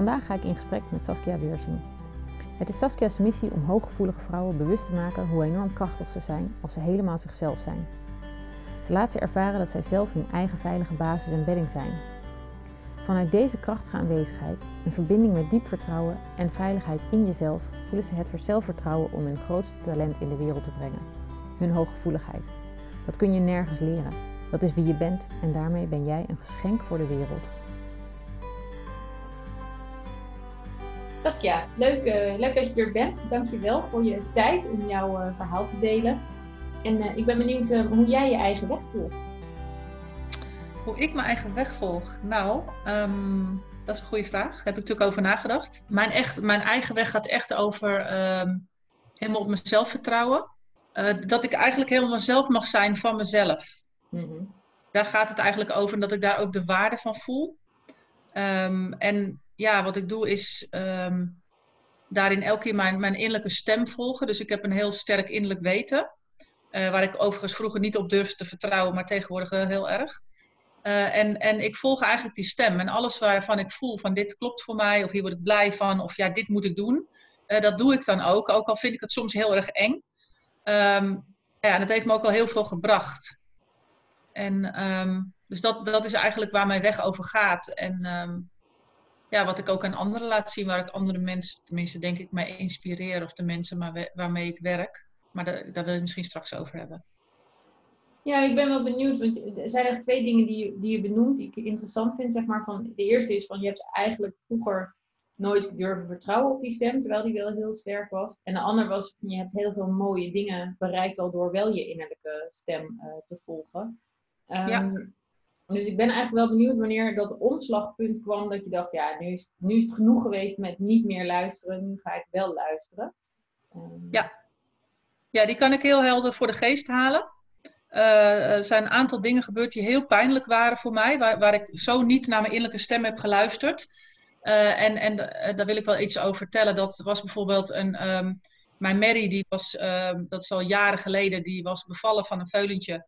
Vandaag ga ik in gesprek met Saskia Weersing. Het is Saskia's missie om hooggevoelige vrouwen bewust te maken hoe enorm krachtig ze zijn als ze helemaal zichzelf zijn. Ze laat ze ervaren dat zij zelf hun eigen veilige basis en bedding zijn. Vanuit deze krachtige aanwezigheid, een verbinding met diep vertrouwen en veiligheid in jezelf, voelen ze het zelfvertrouwen om hun grootste talent in de wereld te brengen: hun hooggevoeligheid. Dat kun je nergens leren. Dat is wie je bent en daarmee ben jij een geschenk voor de wereld. Saskia, leuk, uh, leuk dat je er bent. Dankjewel voor je tijd om jouw uh, verhaal te delen. En uh, ik ben benieuwd hoe jij je eigen weg volgt. Hoe ik mijn eigen weg volg? Nou, um, dat is een goede vraag. Daar heb ik natuurlijk over nagedacht. Mijn, echt, mijn eigen weg gaat echt over um, helemaal op mezelf vertrouwen. dat ik eigenlijk helemaal zelf mag zijn van mezelf. Mm -hmm. Daar gaat het eigenlijk over en dat ik daar ook de waarde van voel. Um, en ja, wat ik doe is um, daarin elke keer mijn, mijn innerlijke stem volgen. Dus ik heb een heel sterk innerlijk weten. Uh, waar ik overigens vroeger niet op durfde te vertrouwen, maar tegenwoordig wel heel erg. Uh, en, en ik volg eigenlijk die stem. En alles waarvan ik voel van dit klopt voor mij, of hier word ik blij van, of ja, dit moet ik doen. Uh, dat doe ik dan ook, ook al vind ik het soms heel erg eng. Um, ja, en het heeft me ook al heel veel gebracht. En um, dus dat, dat is eigenlijk waar mijn weg over gaat. En ja, wat ik ook aan anderen laat zien, waar ik andere mensen, tenminste denk ik, mee inspireer. Of de mensen maar, waarmee ik werk. Maar daar, daar wil je misschien straks over hebben. Ja, ik ben wel benieuwd. Want er zijn er twee dingen die je, die je benoemt, die ik interessant vind. Zeg maar, van, de eerste is van je hebt eigenlijk vroeger nooit durven vertrouwen op die stem, terwijl die wel heel sterk was. En de ander was, je hebt heel veel mooie dingen bereikt al door wel je innerlijke stem uh, te volgen. Um, ja. Dus ik ben eigenlijk wel benieuwd wanneer dat omslagpunt kwam dat je dacht, ja, nu is, nu is het genoeg geweest met niet meer luisteren, nu ga ik wel luisteren. Um... Ja. ja, die kan ik heel helder voor de geest halen. Uh, er zijn een aantal dingen gebeurd die heel pijnlijk waren voor mij, waar, waar ik zo niet naar mijn innerlijke stem heb geluisterd. Uh, en en uh, daar wil ik wel iets over vertellen. Dat was bijvoorbeeld een. Um, mijn Mary, die was, um, dat is al jaren geleden, die was bevallen van een veulentje.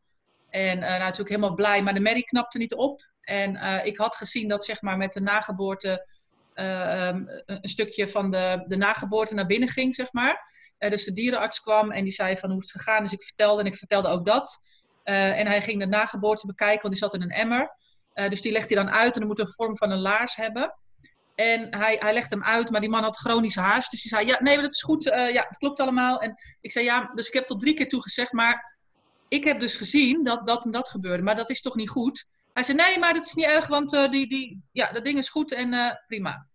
En uh, nou, natuurlijk helemaal blij, maar de merrie knapte niet op. En uh, ik had gezien dat zeg maar, met de nageboorte uh, um, een stukje van de, de nageboorte naar binnen ging, zeg maar. dus de dierenarts kwam en die zei van hoe is het gegaan. Dus ik vertelde en ik vertelde ook dat. en hij ging de nageboorte bekijken, want die zat in een emmer. dus die legt hij dan uit en dan moet een vorm van een laars hebben. En hij, hij legde hem uit, maar die man had chronische haast. Dus hij zei, ja, nee, dat is goed. ja, het klopt allemaal. En ik zei, ja, dus ik heb tot drie keer toegezegd, maar ik heb dus gezien dat dat en dat gebeurde, maar dat is toch niet goed? Hij zei, nee, maar dat is niet erg, want uh, die, die, ja, dat ding is goed en uh, prima.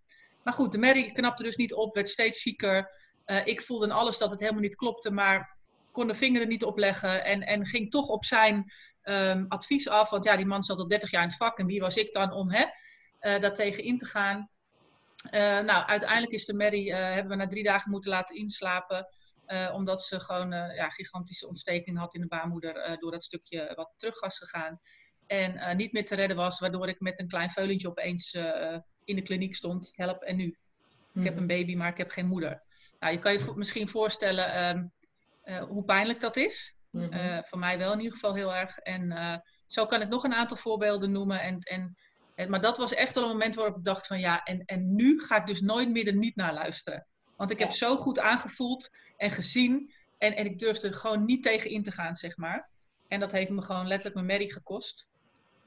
Maar goed, de Mary knapte dus niet op, werd steeds zieker. Uh, ik voelde in alles dat het helemaal niet klopte, maar kon de vinger er niet op leggen. En, en ging toch op zijn um, advies af, want ja, die man zat al 30 jaar in het vak. En wie was ik dan om hè, dat tegen in te gaan? nou, uiteindelijk is de Mary, hebben we na drie dagen moeten laten inslapen. Uh, omdat ze gewoon uh, ja, gigantische ontsteking had in de baarmoeder uh, door dat stukje wat terug was gegaan. En niet meer te redden was, waardoor ik met een klein veulentje opeens in de kliniek stond. Help, en nu? Ik heb mhm. een baby, maar ik heb geen moeder. Nou, je kan je vo misschien voorstellen um, hoe pijnlijk dat is. Mm -hmm. voor mij wel in ieder geval heel erg. En zo kan ik nog een aantal voorbeelden noemen. En, en, en, maar dat was echt wel een moment waarop ik dacht van ja, en, en nu ga ik dus nooit meer er niet naar luisteren. Want ik heb zo goed aangevoeld en gezien. En, en ik durfde gewoon niet tegen in te gaan, zeg maar. En dat heeft me gewoon letterlijk mijn merrie gekost.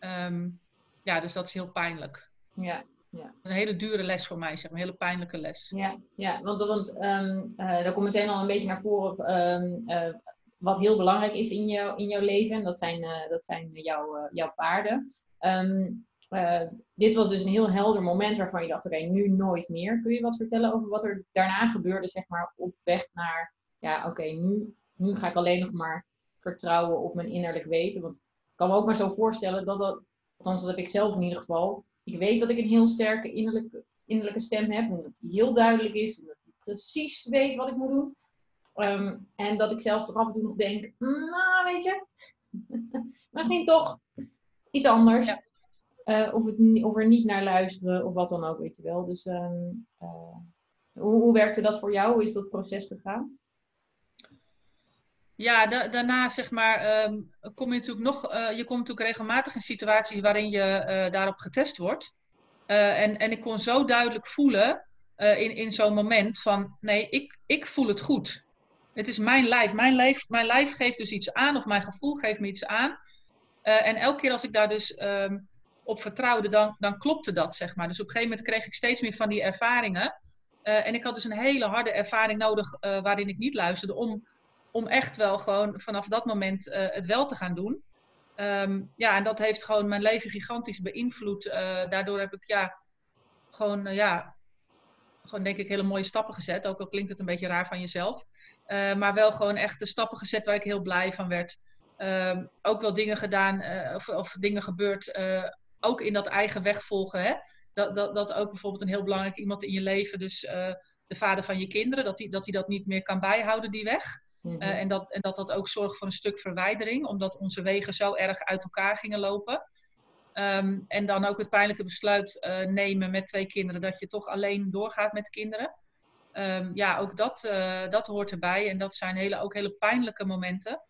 Um, ja, dus dat is heel pijnlijk. Ja, ja. Een hele dure les voor mij, zeg maar. Een hele pijnlijke les. Ja, ja want, want um, uh, daar komt meteen al een beetje naar voren um, uh, wat heel belangrijk is in, jou, in jouw leven. Dat zijn, uh, dat zijn jouw, jouw paarden. Um, uh, dit was dus een heel helder moment waarvan je dacht, oké, nu nooit meer. Kun je wat vertellen over wat er daarna gebeurde, zeg maar, op weg naar, ja, oké, nu, nu ga ik alleen nog maar vertrouwen op mijn innerlijk weten. Want ik kan me ook maar zo voorstellen dat dat, althans dat heb ik zelf in ieder geval, ik weet dat ik een heel sterke innerlijke innerlijke stem heb. En dat die heel duidelijk is. En dat hij precies weet wat ik moet doen. Ehm, en dat ik zelf toch af en toe nog denk, nou weet je, misschien toch iets anders. Ja. Eh, of, het, er niet naar luisteren of wat dan ook, weet je wel. Dus ehm, eh, hoe, hoe werkte dat voor jou? Hoe is dat proces gegaan? Ja, da daarna zeg maar, ehm, kom je natuurlijk nog, uh, je komt natuurlijk regelmatig in situaties waarin je daarop getest wordt. En, en ik kon zo duidelijk voelen in, in zo'n moment van, nee, ik, ik voel het goed. Het is mijn lijf. Mijn lijf. mijn lijf geeft dus iets aan, of mijn gevoel geeft me iets aan. en elke keer als ik daar dus um, op vertrouwde, dan, dan klopte dat, zeg maar. Dus op een gegeven moment kreeg ik steeds meer van die ervaringen. en ik had dus een hele harde ervaring nodig waarin ik niet luisterde om om echt wel gewoon vanaf dat moment uh, het wel te gaan doen. Um, ja, en dat heeft gewoon mijn leven gigantisch beïnvloed. Daardoor heb ik ja, gewoon, ja, gewoon denk ik hele mooie stappen gezet. Ook al klinkt het een beetje raar van jezelf. maar wel gewoon echt de stappen gezet waar ik heel blij van werd. Um, ook wel dingen gedaan of, of, dingen gebeurd. Ook in dat eigen weg volgen. Hè? Dat, dat, dat ook bijvoorbeeld een heel belangrijk iemand in je leven, dus de vader van je kinderen, dat hij dat, die dat niet meer kan bijhouden, die weg. Mm -hmm. uh, en, dat, en dat dat ook zorgt voor een stuk verwijdering, omdat onze wegen zo erg uit elkaar gingen lopen. Um, en dan ook het pijnlijke besluit uh, nemen met twee kinderen, dat je toch alleen doorgaat met kinderen. Um, ja, ook dat, dat hoort erbij. En dat zijn hele, ook hele pijnlijke momenten.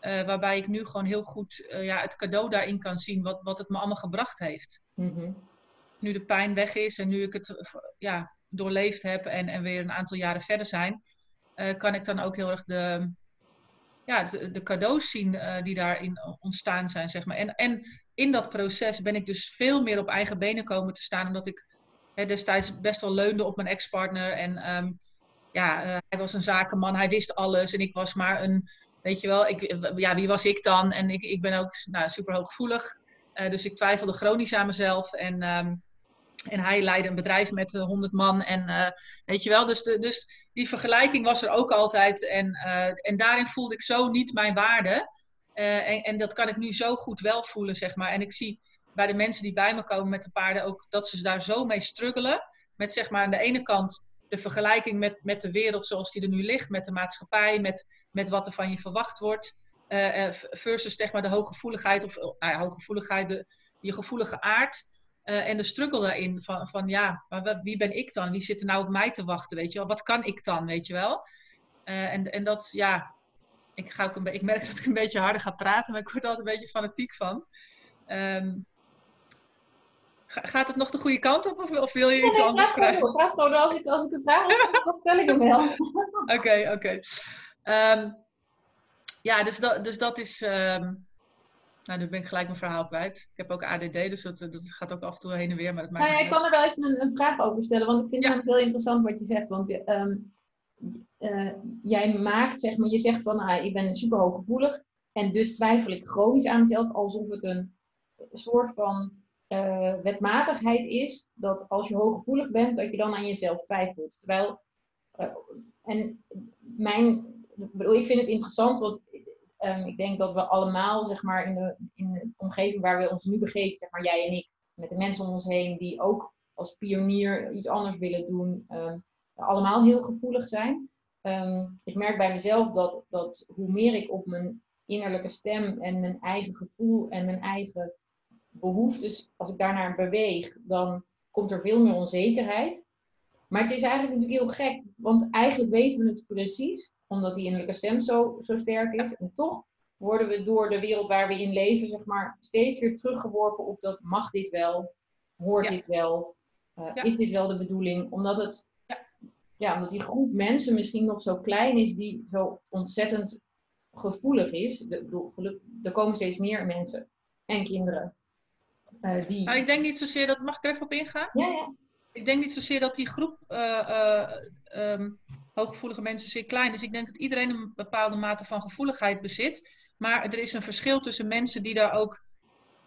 Waarbij ik nu gewoon heel goed ja, het cadeau daarin kan zien, wat, wat het me allemaal gebracht heeft. Mm -hmm. Nu de pijn weg is en nu ik het ja, doorleefd heb en, en weer een aantal jaren verder zijn, uh, kan ik dan ook heel erg de, ja, de, de cadeaus zien die daarin ontstaan zijn, zeg maar. En, en in dat proces ben ik dus veel meer op eigen benen komen te staan, omdat ik hè, destijds best wel leunde op mijn ex-partner. En um, ja, hij was een zakenman, hij wist alles en ik was maar een, weet je wel, ik, ja, wie was ik dan? En ik, ik ben ook nou, super hooggevoelig, dus ik twijfelde chronisch aan mezelf en... Um, en hij leidde een bedrijf met uh, 100 man. En uh, weet je wel, dus, de, dus die vergelijking was er ook altijd. En, en daarin voelde ik zo niet mijn waarde. En, en, dat kan ik nu zo goed wel voelen, zeg maar. En ik zie bij de mensen die bij me komen met de paarden ook dat ze daar zo mee struggelen. Met zeg maar aan de ene kant de vergelijking met, met de wereld zoals die er nu ligt. Met de maatschappij, met, met wat er van je verwacht wordt. versus zeg maar de hooggevoeligheid, of nou ja, hooggevoeligheid, de, je gevoelige aard. En de struggle daarin van, van ja, maar wie ben ik dan? Wie zit er nou op mij te wachten, weet je wel? Wat kan ik dan, weet je wel? En, en dat, ja, ik, ga ook een ik merk dat ik een beetje harder ga praten, maar ik word er altijd een beetje fanatiek van. Um, gaat het nog de goede kant op of, of wil je iets nee, anders vragen? Praat gewoon als ik, als ik een vraag heb, dan stel ik hem wel. Oké, oké. Okay. Um, ja, dus dat, dus dat is... Um, nou, nu ben ik gelijk mijn verhaal kwijt. Ik heb ook ADD, dus dat, dat gaat ook af en toe heen en weer. Maar dat maakt nou ja, ik kan er wel even een, een, vraag over stellen, want ik vind ja. het heel interessant wat je zegt. Want um, uh, jij maakt, zeg maar, je zegt van, ah, ik ben super hooggevoelig en dus twijfel ik chronisch aan mezelf, alsof het een soort van uh, wetmatigheid is, dat als je hooggevoelig bent, dat je dan aan jezelf twijfelt. Terwijl, uh, en mijn, bedoel, ik vind het interessant, want Um, ik denk dat we allemaal, zeg maar, in de, in de omgeving waar we ons nu begeven, zeg maar, jij en ik, met de mensen om ons heen die ook als pionier iets anders willen doen, um, allemaal heel gevoelig zijn. Um, ik merk bij mezelf dat, dat hoe meer ik op mijn innerlijke stem en mijn eigen gevoel en mijn eigen behoeftes, als ik daarnaar beweeg, dan komt er veel meer onzekerheid. Maar het is eigenlijk natuurlijk heel gek, want eigenlijk weten we het precies omdat die innerlijke stem zo, zo sterk is. En toch worden we door de wereld waar we in leven, zeg maar, steeds weer teruggeworpen op dat mag dit wel, hoort ja. dit wel, uh, ja. is dit wel de bedoeling? Omdat het, ja. ja. omdat die groep mensen misschien nog zo klein is, die zo ontzettend gevoelig is. De, bedoel, er komen steeds meer mensen en kinderen. Uh, die... Ik denk niet zozeer dat, mag ik er even op ingaan? Ja, ja. Ik denk niet zozeer dat die groep uh, um, hooggevoelige mensen zeer klein. Dus ik denk dat iedereen een bepaalde mate van gevoeligheid bezit. Maar er is een verschil tussen mensen die daar ook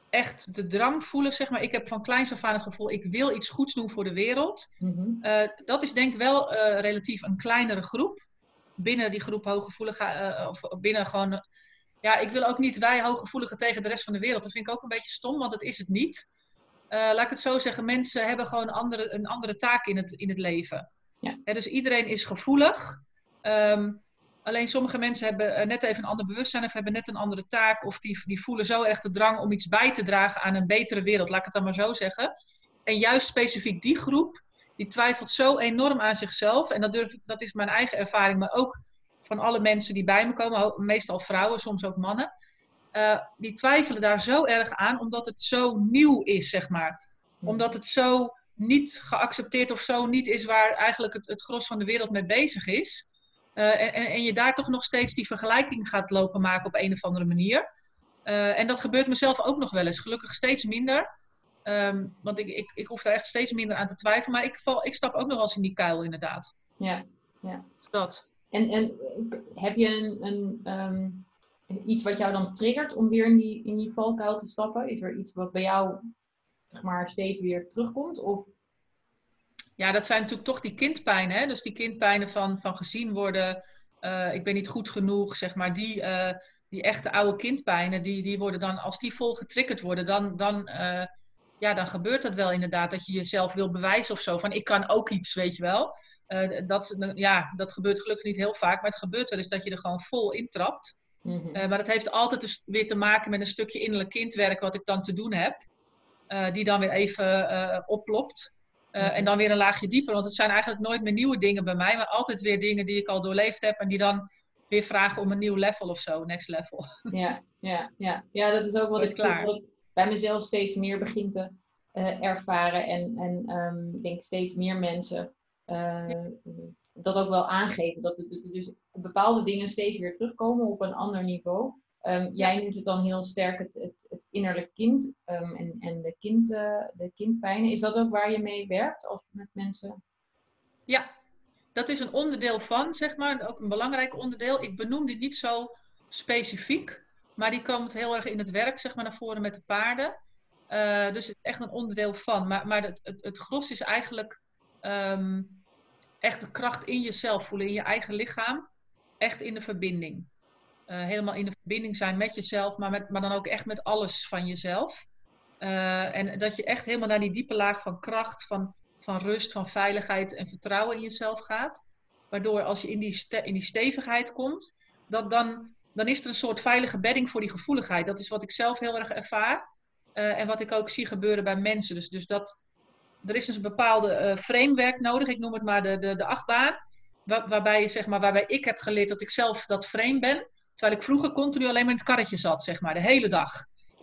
echt de drang voelen. Zeg maar. Ik heb van kleins af aan het gevoel, ik wil iets goeds doen voor de wereld. Mm -hmm. uh, dat is denk ik wel relatief een kleinere groep. Binnen die groep hooggevoelige, of binnen gewoon... Ja, ik wil ook niet wij hooggevoeligen tegen de rest van de wereld. Dat vind ik ook een beetje stom, want dat is het niet. eh, laat ik het zo zeggen, mensen hebben gewoon een andere, een andere taak in het, in het leven. Ja. Dus iedereen is gevoelig. Ehm, alleen sommige mensen hebben eh, net even een ander bewustzijn of hebben net een andere taak. Of die, die voelen zo erg de drang om iets bij te dragen aan een betere wereld, laat ik het dan maar zo zeggen. En juist specifiek die groep, die twijfelt zo enorm aan zichzelf. En dat, durf, dat is mijn eigen ervaring, maar ook van alle mensen die bij me komen, meestal vrouwen, soms ook mannen. Uh, die twijfelen daar zo erg aan, omdat het zo nieuw is, zeg maar. Omdat het zo niet geaccepteerd of zo niet is waar eigenlijk het, het gros van de wereld mee bezig is. Uh, en, en, je daar toch nog steeds die vergelijking gaat lopen maken op een of andere manier. Uh, en dat gebeurt mezelf ook nog wel eens. Gelukkig steeds minder. Um, want ik, ik, ik hoef daar echt steeds minder aan te twijfelen. Maar ik, val, ik stap ook nog wel eens in die kuil, inderdaad. Ja, ja. Dat. En, en heb je een, een um, iets wat jou dan triggert om weer in die, in die valkuil te stappen? Is er iets wat bij jou zeg maar, steeds weer terugkomt? Of... Ja, dat zijn natuurlijk toch die kindpijnen. Dus die kindpijnen van, van gezien worden, uh, ik ben niet goed genoeg, zeg maar. Die, uh, die echte oude kindpijnen, die, die worden dan, als die vol getriggerd worden, dan, dan, uh, ja, dan gebeurt dat wel inderdaad. Dat je jezelf wil bewijzen of zo. Van ik kan ook iets, weet je wel. Dat, ja, dat gebeurt gelukkig niet heel vaak, maar het gebeurt wel eens dat je er gewoon vol intrapt. Mm -hmm. uh, maar dat heeft altijd dus weer te maken met een stukje innerlijk kindwerk wat ik dan te doen heb. Uh, die dan weer even oplopt. Mm -hmm. En dan weer een laagje dieper. Want het zijn eigenlijk nooit meer nieuwe dingen bij mij. Maar altijd weer dingen die ik al doorleefd heb. En die dan weer vragen om een nieuw level of zo. Next level. Ja, ja, ja. ja dat is ook wat ik, klaar. Wat ik bij mezelf steeds meer begin te ervaren. En, en um, denk steeds meer mensen ja. dat ook wel aangeven. Dat het dus bepaalde dingen steeds weer terugkomen op een ander niveau. Um, jij noemt het dan heel sterk het, het, het innerlijk kind um, en, en de, kind, uh, de kindpijnen. Is dat ook waar je mee werkt als met mensen? Ja, dat is een onderdeel van, zeg maar, ook een belangrijk onderdeel. Ik benoem die niet zo specifiek, maar die komt heel erg in het werk, zeg maar, naar voren met de paarden. Uh, dus het is echt een onderdeel van. Maar, maar het, het, het gros is eigenlijk um, echt de kracht in jezelf voelen, in je eigen lichaam. Echt in de verbinding. Uh, helemaal in de verbinding zijn met jezelf, maar, met, maar dan ook echt met alles van jezelf. Uh, en dat je echt helemaal naar die diepe laag van kracht, van, van rust, van veiligheid en vertrouwen in jezelf gaat. Waardoor als je in die, in die stevigheid komt, dat dan, dan is er een soort veilige bedding voor die gevoeligheid. Dat is wat ik zelf heel erg ervaar. Uh, en wat ik ook zie gebeuren bij mensen. Dus, dus dat, er is dus een bepaalde uh, framework nodig. Ik noem het maar de, de, de achtbaan. Waar, waarbij, zeg maar, waarbij ik heb geleerd dat ik zelf dat frame ben. Terwijl ik vroeger continu alleen maar in het karretje zat, zeg maar, de hele dag.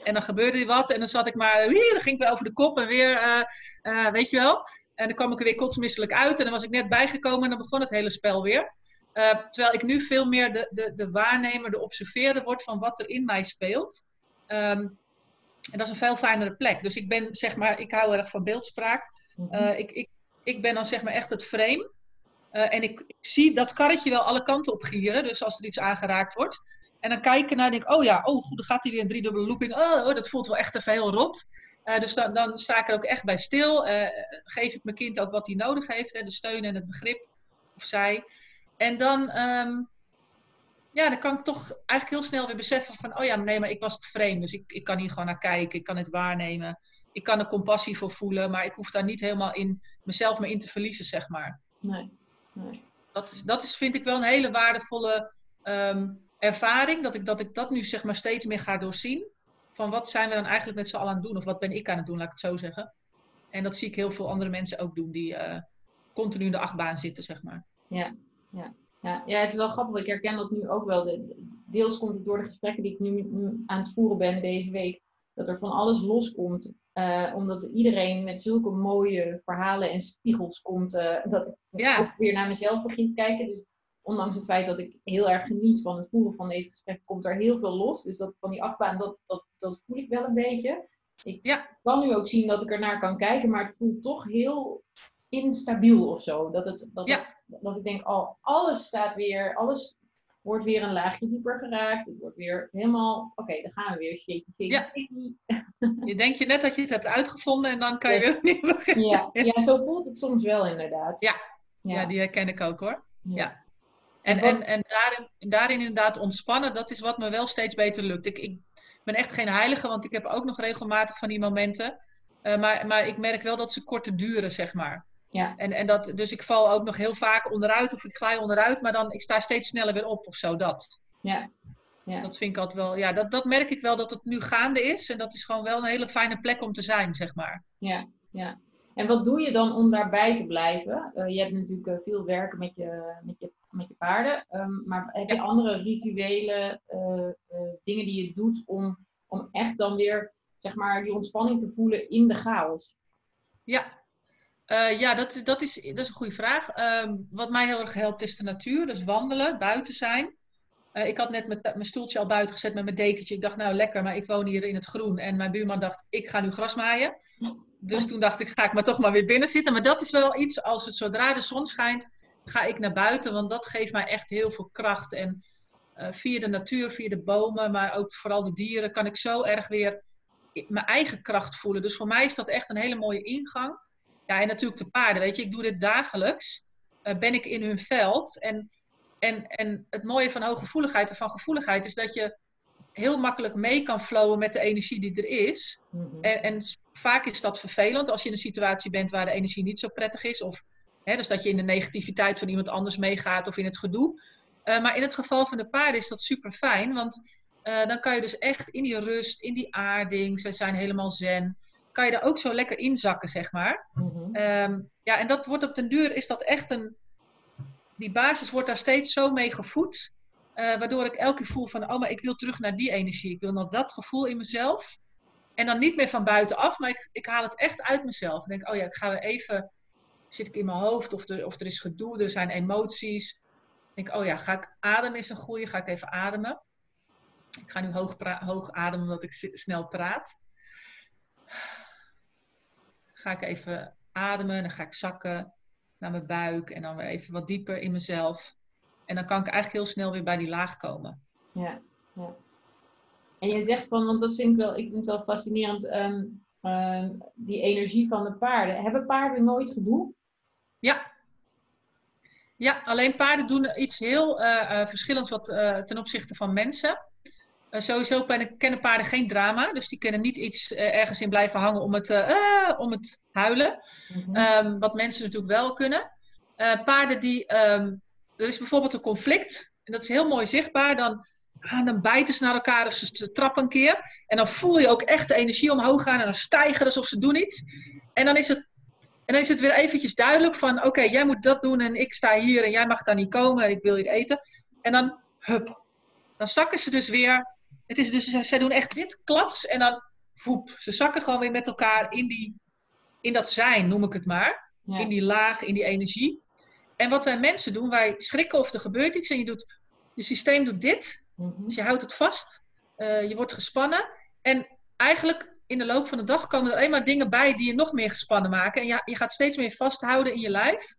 En dan gebeurde er wat en dan zat ik maar, hier, dan ging ik weer over de kop en weer, uh, weet je wel. En dan kwam ik er weer kotsmisselijk uit en dan was ik net bijgekomen en dan begon het hele spel weer. Terwijl ik nu veel meer de, de, de waarnemer, de observeerder word van wat er in mij speelt. Um, en dat is een veel fijnere plek. Dus ik ben, zeg maar, ik hou erg van beeldspraak. Mm -hmm. ik, ik, ik ben dan zeg maar echt het frame. Uh, en ik, ik, zie dat karretje wel alle kanten op gieren. Dus als er iets aangeraakt wordt. En dan kijken naar en denk oh ja, oh goed, dan gaat hij weer een driedubbele looping. Oh, oh, dat voelt wel echt te veel rot. Uh, dus dan, dan, sta ik er ook echt bij stil. Uh, geef ik mijn kind ook wat hij nodig heeft. Hè, de steun en het begrip. Of zij. En dan, um, ja, dan kan ik toch eigenlijk heel snel weer beseffen van... Oh ja, nee, maar ik was het vreemd. Dus ik, ik kan hier gewoon naar kijken. Ik kan het waarnemen. Ik kan er compassie voor voelen. Maar ik hoef daar niet helemaal in mezelf mee in te verliezen, zeg maar. Nee. Nee. Dat, is, dat is, vind ik wel een hele waardevolle um, ervaring. Dat ik, dat ik dat nu zeg maar steeds meer ga doorzien. Van wat zijn we dan eigenlijk met z'n allen aan het doen? Of wat ben ik aan het doen, laat ik het zo zeggen. En dat zie ik heel veel andere mensen ook doen. Die uh, continu in de achtbaan zitten, zeg maar. Ja, ja. Ja, ja, het is wel grappig. Ik herken dat nu ook wel. Deels komt het door de gesprekken die ik nu, nu aan het voeren ben deze week. Dat er van alles loskomt. Uh, omdat iedereen met zulke mooie verhalen en spiegels komt. Uh, dat ik ja. ook weer naar mezelf begin te kijken. Dus ondanks het feit dat ik heel erg geniet van het voeren van deze gesprekken, komt er heel veel los. Dus dat, van die achtbaan, dat, dat, dat voel ik wel een beetje. Ik ja. kan nu ook zien dat ik er naar kan kijken, maar het voelt toch heel instabiel of zo. Dat, het, dat, ja. het, dat ik denk, oh, alles staat weer, alles wordt weer een laagje dieper geraakt. Het wordt weer helemaal, oké, okay, dan gaan we weer. Shaky, shaky, ja. Je denkt je net dat je het hebt uitgevonden en dan kan je ja. weer opnieuw beginnen. Ja. ja, zo voelt het soms wel inderdaad. Ja, ja. ja die herken ik ook hoor. Ja. En, en, en daarin, daarin inderdaad ontspannen, dat is wat me wel steeds beter lukt. Ik, ik ben echt geen heilige, want ik heb ook nog regelmatig van die momenten. Eh, maar, maar ik merk wel dat ze korter duren, zeg maar. Ja. En, en dat, dus ik val ook nog heel vaak onderuit of ik glij onderuit, maar dan ik sta steeds sneller weer op of zo, dat. Ja. Ja. Dat vind ik altijd wel, ja, dat, dat merk ik wel dat het nu gaande is. En dat is gewoon wel een hele fijne plek om te zijn, zeg maar. Ja, ja. En wat doe je dan om daarbij te blijven? Eh, je hebt natuurlijk eh, veel werken met je, met je, met je paarden. ehm, maar heb je Ja. andere rituele eh, eh, dingen die je doet om, om echt dan weer zeg maar, die ontspanning te voelen in de chaos? Ja, Eh, ja dat, is, dat, is, dat is een goede vraag. Ehm, wat mij heel erg helpt is de natuur. Dus wandelen, buiten zijn. Eh, ik had net mijn, stoeltje al buiten gezet met mijn dekentje. Ik dacht, nou lekker, maar ik woon hier in het groen. En mijn buurman dacht, ik ga nu gras maaien. Dus toen dacht ik, ga ik maar toch maar weer binnen zitten. Maar dat is wel iets, als het zodra de zon schijnt, ga ik naar buiten. Want dat geeft mij echt heel veel kracht. En eh, via de natuur, via de bomen, maar ook vooral de dieren, kan ik zo erg weer mijn eigen kracht voelen. Dus voor mij is dat echt een hele mooie ingang. Ja, en natuurlijk de paarden, weet je, ik doe dit dagelijks. eh, ben ik in hun veld. En, en, en het mooie van hooggevoeligheid en van gevoeligheid is dat je heel makkelijk mee kan flowen met de energie die er is. En, en s- vaak is dat vervelend als je in een situatie bent waar de energie niet zo prettig is. Of hè, dus dat je in de negativiteit van iemand anders meegaat of in het gedoe. Eh, maar in het geval van de paarden is dat super fijn. Want eh, dan kan je dus echt in die rust, in die aarding, ze zijn helemaal zen. Kan je daar ook zo lekker inzakken, zeg maar. Mhm. Ehm, ja, en dat wordt op den duur, is dat echt een... Die basis wordt daar steeds zo mee gevoed. eh, waardoor ik elke keer voel van, oh, maar ik wil terug naar die energie. Ik wil naar dat gevoel in mezelf. En dan niet meer van buitenaf, maar ik, ik haal het echt uit mezelf. Ik denk, oh ja, ik ga weer even... Zit ik in mijn hoofd of er, of er is gedoe, er zijn emoties. Ik denk, oh ja, ga ik ademen is een goeie, ga ik even ademen. Ik ga nu hoog, hoog ademen omdat ik snel praat. Ga ik even ademen, dan ga ik zakken naar mijn buik en dan weer even wat dieper in mezelf. En dan kan ik eigenlijk heel snel weer bij die laag komen. Ja, ja. En je zegt van, want dat vind ik wel, ik vind het wel fascinerend, ehm, ehm, die energie van de paarden. Hebben paarden nooit gedoe? Ja. Ja, alleen paarden doen iets heel eh, eh, verschillends wat, eh, ten opzichte van mensen. Eh, sowieso kennen, paarden geen drama, dus die kunnen niet iets eh, ergens in blijven hangen om het, eh, om het huilen. Mhm. Ehm, wat mensen natuurlijk wel kunnen. Paarden die. ehm, er is bijvoorbeeld een conflict. En dat is heel mooi zichtbaar. Dan, ah, dan bijten ze naar elkaar of ze, ze trappen een keer. En dan voel je ook echt de energie omhoog gaan. En dan stijgen alsof ze doen iets. En dan is het, en dan is het weer eventjes duidelijk van... Oké, jij moet dat doen en ik sta hier en jij mag daar niet komen. Ik wil hier eten. En dan, hup. Dan zakken ze dus weer. Het is dus, zij doen echt dit klats en dan, voep. Ze zakken gewoon weer met elkaar in, die, in dat zijn, noem ik het maar ja. in die laag, in die energie. En wat wij mensen doen, wij schrikken of er gebeurt iets en je doet, je systeem doet dit, Mhm. dus je houdt het vast, eh, je wordt gespannen en eigenlijk in de loop van de dag komen er alleen maar dingen bij die je nog meer gespannen maken en je, je gaat steeds meer vasthouden in je lijf,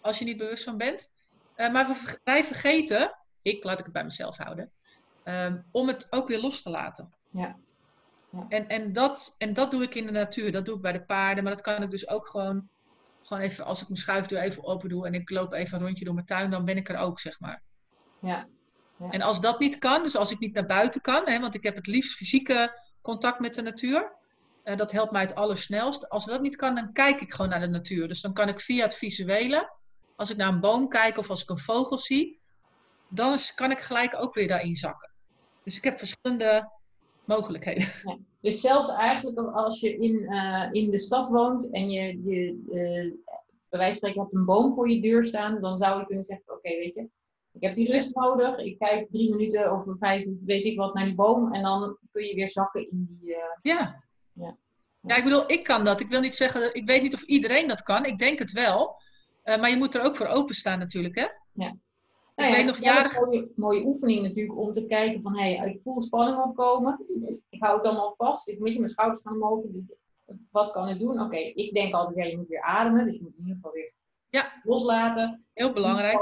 als je niet bewust van bent. Eh, maar we- wij vergeten, ik laat ik het bij mezelf houden, ehm, om het ook weer los te laten. Ja. Ja. En, en, dat, en dat doe ik in de natuur, dat doe ik bij de paarden, maar dat kan ik dus ook gewoon gewoon even, als ik mijn schuifdeur even open doe en ik loop even een rondje door mijn tuin, dan ben ik er ook, zeg maar. Ja. En als dat niet kan, dus als ik niet naar buiten kan, hè, want ik heb het liefst fysieke contact met de natuur, eh, dat helpt mij het allersnelst. Als dat niet kan, dan kijk ik gewoon naar de natuur. Dus dan kan ik via het visuele, als ik naar een boom kijk of als ik een vogel zie, dan kan ik gelijk ook weer daarin zakken. Dus ik heb verschillende mogelijkheden. Dus zelfs eigenlijk als je in, eh, in de stad woont en je, je eh, bij wijze van spreken hebt een boom voor je deur staan, dan zou je kunnen zeggen, oké, weet je, ik heb die rust nodig, ik kijk drie minuten of vijf, weet ik wat, naar die boom en dan kun je weer zakken in die... eh, Ja. Ja. Ja, ik bedoel, ik kan dat. Ik wil niet zeggen, ik weet niet of iedereen dat kan. Ik denk het wel. Maar je moet er ook voor openstaan natuurlijk, hè? Nou ja, nog jaren- een mooie, mooie oefening natuurlijk om te kijken van, hé, hey, ik voel spanning opkomen. Ik hou het allemaal vast. Ik moet je mijn schouders gaan omhoog. Dus Wat kan ik doen? Oké, ik denk altijd, ja, je moet weer ademen. Dus je moet in ieder geval weer Ja. loslaten. Heel belangrijk.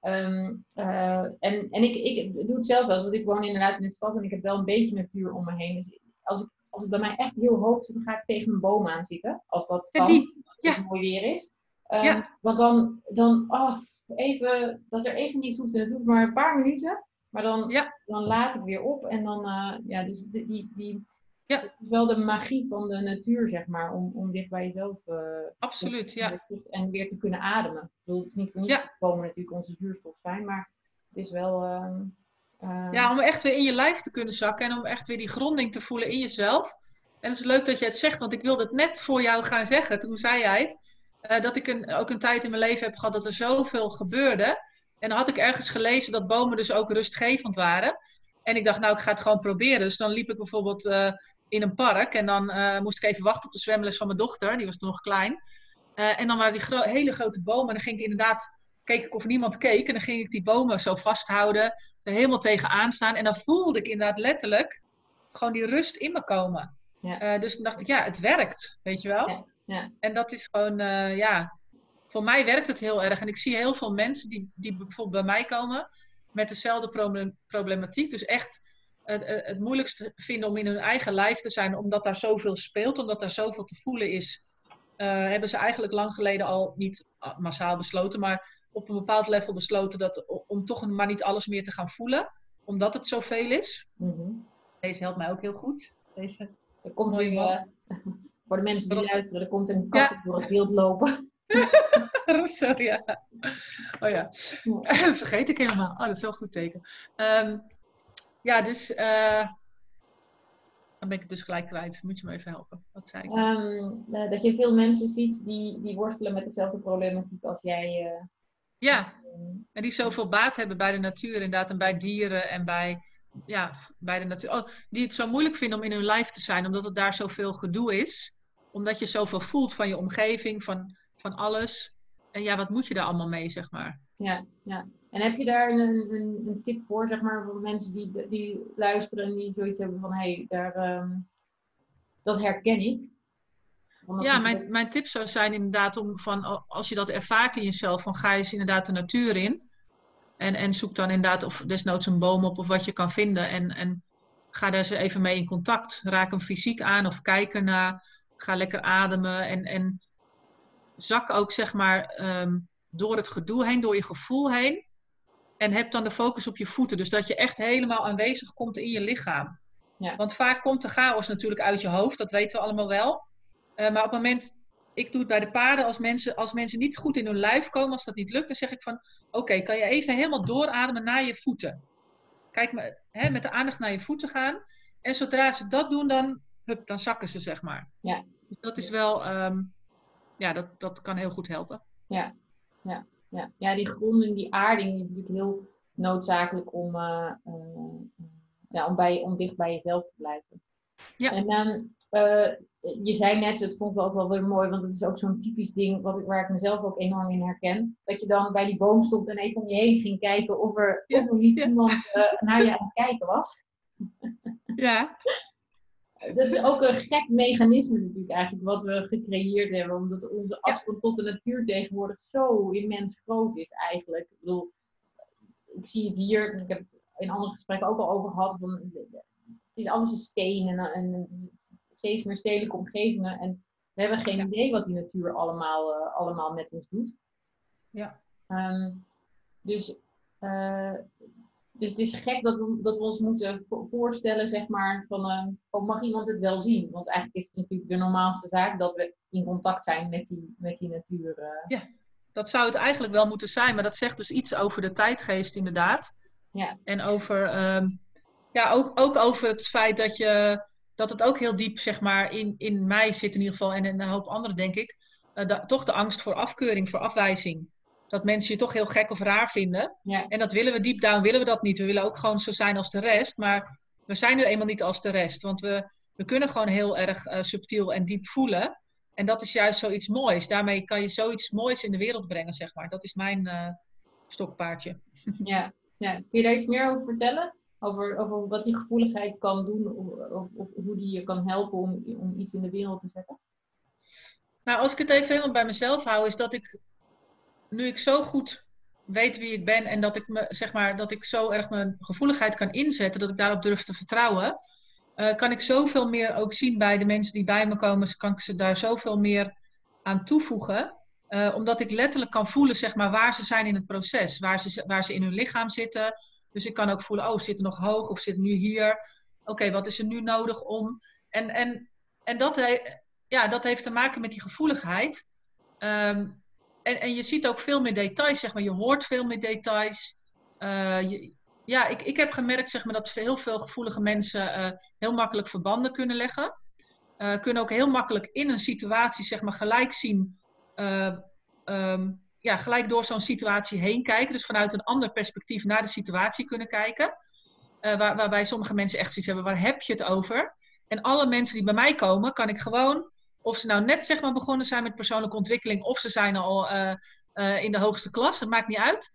Ehm, eh, en en ik, ik doe het zelf wel, want ik woon inderdaad in de stad en ik heb wel een beetje natuur om me heen. Dus als, ik, als het bij mij echt heel hoog zit, dan ga ik tegen een boom aan zitten. Als dat kan, die. als het mooi weer is. Ehm, Ja. Want dan, dan oh, even, dat er even niets hoeft. En het hoeft maar een paar minuten. Maar dan, Ja. dan laat ik weer op. En dan, eh, ja, dus die, die, die, Ja. Het is wel de magie van de natuur, zeg maar, om, om dicht bij jezelf uh, Absoluut, ja. en weer te kunnen ademen. Ik bedoel, het is niet voor niets Ja. dat bomen natuurlijk onze zuurstof zijn, maar het is wel... ehm, eh, Ja, om echt weer in je lijf te kunnen zakken en om echt weer die gronding te voelen in jezelf. En het is leuk dat je het zegt, want ik wilde het net voor jou gaan zeggen. Toen zei jij het. Eh, dat ik een, ook een tijd in mijn leven heb gehad dat er zoveel gebeurde. En dan had ik ergens gelezen dat bomen dus ook rustgevend waren. En ik dacht, nou, ik ga het gewoon proberen. Dus dan liep ik bijvoorbeeld eh, in een park. En dan eh, moest ik even wachten op de zwemles van mijn dochter. Die was toen nog klein. En dan waren die gro- hele grote bomen. En dan ging ik inderdaad, keek ik of niemand keek. En dan ging ik die bomen zo vasthouden. Er helemaal tegenaan staan. En dan voelde ik inderdaad letterlijk gewoon die rust in me komen. Ja. Dus dan dacht ik, ja, het werkt. Weet je wel? Ja, ja. En dat is gewoon, eh, ja, voor mij werkt het heel erg. En ik zie heel veel mensen die, die bijvoorbeeld bij mij komen met dezelfde problem- problematiek. Dus echt het, het moeilijkste vinden om in hun eigen lijf te zijn, omdat daar zoveel speelt, omdat daar zoveel te voelen is. eh, hebben ze eigenlijk lang geleden al niet massaal besloten, maar op een bepaald level besloten dat, om toch maar niet alles meer te gaan voelen, omdat het zoveel is. Mhm. Deze helpt mij ook heel goed. Deze. Er komt nu. Eh, voor de mensen die luisteren, er komt een kat door het beeld lopen. Sorry, ja. Oh ja. Dat vergeet ik helemaal. Oh, dat is wel een goed teken. Ehm, ja, dus... eh, dan ben ik het dus gelijk kwijt. Moet je me even helpen. Wat zei ik? Ehm, eh, dat je veel mensen ziet die, die worstelen met dezelfde problematiek als jij. eh, ja, ehm, en die zoveel baat hebben bij de natuur inderdaad. En bij dieren en bij, ja, bij de natuur. Oh, die het zo moeilijk vinden om in hun lijf te zijn. Omdat het daar zoveel gedoe is. Omdat je zoveel voelt van je omgeving, van, van alles. En ja, wat moet je daar allemaal mee, zeg maar? ja, ja. En heb je daar een, een, een tip voor, zeg maar, voor mensen die, die luisteren en die zoiets hebben van hé, hey, daar, ehm, dat herken ik? Ja, mijn, mijn tip zou zijn inderdaad om van als je dat ervaart in jezelf, van ga eens inderdaad de natuur in. En, en zoek dan inderdaad of desnoods een boom op of wat je kan vinden. En, en ga daar eens even mee in contact. Raak hem fysiek aan of kijk ernaar. Ga lekker ademen. En, en zak ook zeg maar ehm, door het gedoe heen, door je gevoel heen. En heb dan de focus op je voeten. Dus dat je echt helemaal aanwezig komt in je lichaam. Ja. Want vaak komt de chaos natuurlijk uit je hoofd, dat weten we allemaal wel. Eh, maar op het moment, ik doe het bij de paarden, als mensen, als mensen niet goed in hun lijf komen, als dat niet lukt, dan zeg ik van, oké, kan je even helemaal doorademen naar je voeten. Kijk, hè, met de aandacht naar je voeten gaan. En zodra ze dat doen, dan, hup, dan zakken ze, zeg maar. Ja. Dus dat is wel, ehm, ja, dat, dat kan heel goed helpen. Ja, ja, ja. ja, die gronding, die aarding is natuurlijk heel noodzakelijk om, eh, eh, ja, om, bij, om dicht bij jezelf te blijven. Ja. En dan, eh, je zei net, het vond ik ook wel weer mooi, want het is ook zo'n typisch ding wat ik, waar ik mezelf ook enorm in herken. Dat je dan bij die boom stond en even om je heen ging kijken of er, Ja, of er niet ja. iemand naar je aan het kijken was. Ja, Dat is ook een gek mechanisme natuurlijk eigenlijk, wat we gecreëerd hebben. Omdat onze afstand tot de natuur tegenwoordig zo immens groot is eigenlijk. Ik bedoel, ik zie het hier, en ik heb het in andere gesprekken ook al over gehad. Van, het is alles een steen en, en steeds meer stedelijke omgevingen. En we hebben geen Ja. idee wat die natuur allemaal, eh, allemaal met ons doet. Ja. Ehm, dus, eh, dus het is gek dat we, dat we ons moeten vo- voorstellen, zeg maar, van ehm, oh, mag iemand het wel zien? Want eigenlijk is het natuurlijk de normaalste zaak dat we in contact zijn met die, met die natuur. eh. dat zou het eigenlijk wel moeten zijn, maar dat zegt dus iets over de tijdgeest inderdaad. Ja. En over, ehm, ja, ook, ook over het feit dat, je, dat het ook heel diep, zeg maar, in, in mij zit in ieder geval, en in een hoop anderen denk ik, eh, da- toch de angst voor afkeuring, voor afwijzing. Dat mensen je toch heel gek of raar vinden. Ja. En dat willen we deep down, willen we dat niet. We willen ook gewoon zo zijn als de rest, maar we zijn nu eenmaal niet als de rest. Want we, we kunnen gewoon heel erg eh, subtiel en diep voelen. En dat is juist zoiets moois. Daarmee kan je zoiets moois in de wereld brengen, zeg maar. Dat is mijn eh, stokpaardje. Ja, ja. Kun je daar iets meer over vertellen? Over, over wat die gevoeligheid kan doen, of, of, of hoe die je kan helpen om, om iets in de wereld te zetten? Nou, als ik het even helemaal bij mezelf hou, is dat ik, nu ik zo goed weet wie ik ben en dat ik, me, zeg maar, dat ik zo erg mijn gevoeligheid kan inzetten, dat ik daarop durf te vertrouwen, eh, kan ik zoveel meer ook zien bij de mensen die bij me komen, kan ik ze daar zoveel meer aan toevoegen. Eh, omdat ik letterlijk kan voelen zeg maar, waar ze zijn in het proces, waar ze, waar ze in hun lichaam zitten. Dus ik kan ook voelen, oh, ze zitten nog hoog of zitten nu hier. Oké, wat is er nu nodig om En, en, en dat, ja, dat heeft te maken met die gevoeligheid. Ehm, en, en je ziet ook veel meer details, zeg maar. Je hoort veel meer details. Eh, je- ja, ik, ik heb gemerkt zeg maar, dat heel veel gevoelige mensen eh, heel makkelijk verbanden kunnen leggen. Eh, kunnen ook heel makkelijk in een situatie zeg maar, gelijk zien. eh, ehm, ja, gelijk door zo'n situatie heen kijken. Dus vanuit een ander perspectief naar de situatie kunnen kijken. Waar, waarbij sommige mensen echt zoiets hebben, waar heb je het over? En alle mensen die bij mij komen, kan ik gewoon, of ze nou net zeg maar begonnen zijn met persoonlijke ontwikkeling, of ze zijn al eh, eh, in de hoogste klas, dat maakt niet uit.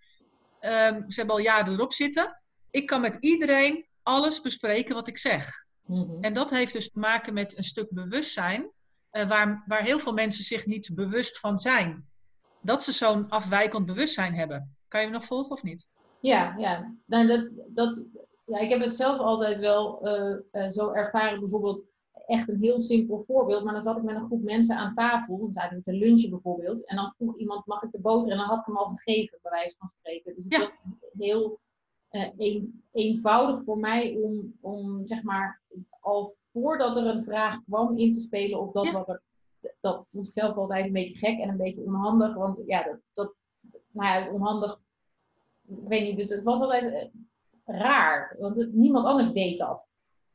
Ehm, ze hebben al jaren erop zitten. Ik kan met iedereen alles bespreken wat ik zeg. Mhm. En dat heeft dus te maken met een stuk bewustzijn, eh, waar, waar heel veel mensen zich niet bewust van zijn. Dat ze zo'n afwijkend bewustzijn hebben. Kan je me nog volgen of niet? Ja, ja. Nou, dat, dat, ja, ik heb het zelf altijd wel zo ervaren. Bijvoorbeeld, echt een heel simpel voorbeeld. Maar dan zat ik met een groep mensen aan tafel. Dan zaten we te lunchen bijvoorbeeld. En dan vroeg iemand, mag ik de boter? En dan had ik hem al gegeven, bij wijze van spreken. Dus het Ja. was heel eh, een, eenvoudig voor mij om, om, zeg maar, al voordat er een vraag kwam in te spelen op dat Ja. wat er... Dat vond ik zelf altijd een beetje gek en een beetje onhandig. Want ja, dat, dat nou ja, onhandig ik weet niet, het, was altijd eh, raar, want niemand anders deed dat.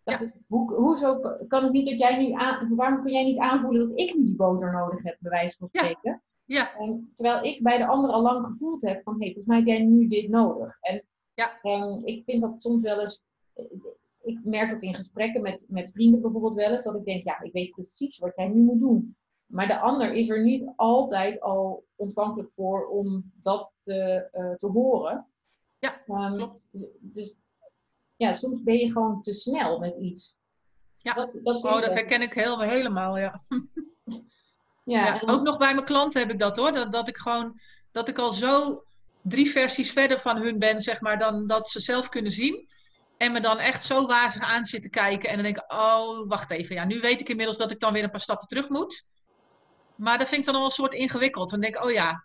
Dacht, ik, hoe, hoezo kan het niet dat jij nu aan, waarom kun jij niet aanvoelen dat ik nu die boter nodig heb, bij wijze van Ja. spreken? Ja, terwijl ik bij de ander al lang gevoeld heb van, hé, hey, volgens mij heb jij nu dit nodig. En, Ja. en ik vind dat soms wel eens, eh, ik merk dat in gesprekken met, met vrienden bijvoorbeeld wel eens, dat ik denk, ja, ik weet precies wat jij nu moet doen. Maar de ander is er niet altijd al ontvankelijk voor om dat te, eh, te horen. Ja, Ehm, klopt. Dus, dus ja, soms ben je gewoon te snel met iets. Ja. Dat, oh, dat wel. herken ik heel, helemaal, ja. Ja, Ja, en- ook nog bij mijn klanten heb ik dat hoor. Dat, dat ik gewoon, dat ik al zo drie versies verder van hun ben, zeg maar, dan dat ze zelf kunnen zien. En me dan echt zo wazig aan zitten kijken. En dan denk ik, oh, wacht even. Ja, nu weet ik inmiddels dat ik dan weer een paar stappen terug moet. Maar dat vind ik dan al een soort ingewikkeld. Dan denk ik, oh ja.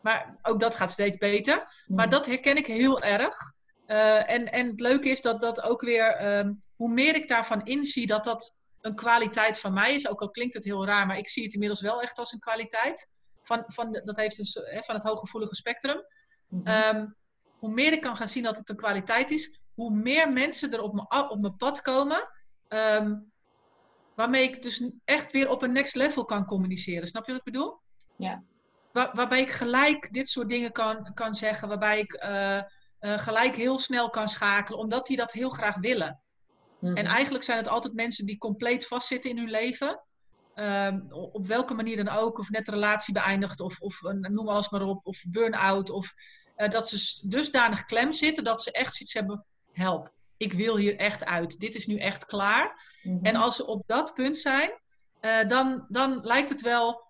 Maar ook dat gaat steeds beter. Maar dat herken ik heel erg. Eh, en, en het leuke is dat dat ook weer, ehm, hoe meer ik daarvan inzie dat dat een kwaliteit van mij is, ook al klinkt het heel raar, maar ik zie het inmiddels wel echt als een kwaliteit. Van, van, dat heeft een, van het hooggevoelige spectrum. Mhm. Ehm, hoe meer ik kan gaan zien dat het een kwaliteit is, hoe meer mensen er op mijn, op mijn pad komen. ehm, waarmee ik dus echt weer op een next level kan communiceren. Snap je wat ik bedoel? Ja. Waar, waarbij ik gelijk dit soort dingen kan, kan zeggen. Waarbij ik eh, eh, gelijk heel snel kan schakelen. Omdat die dat heel graag willen. Mhm. En eigenlijk zijn het altijd mensen die compleet vastzitten in hun leven. Ehm, op welke manier dan ook. Of net de relatie beëindigd. Of, of eh, noem alles maar op. Of burn-out. Of eh, dat ze dusdanig klem zitten dat ze echt zoiets hebben. Help, ik wil hier echt uit. Dit is nu echt klaar. Mhm. En als ze op dat punt zijn, dan, dan lijkt het wel.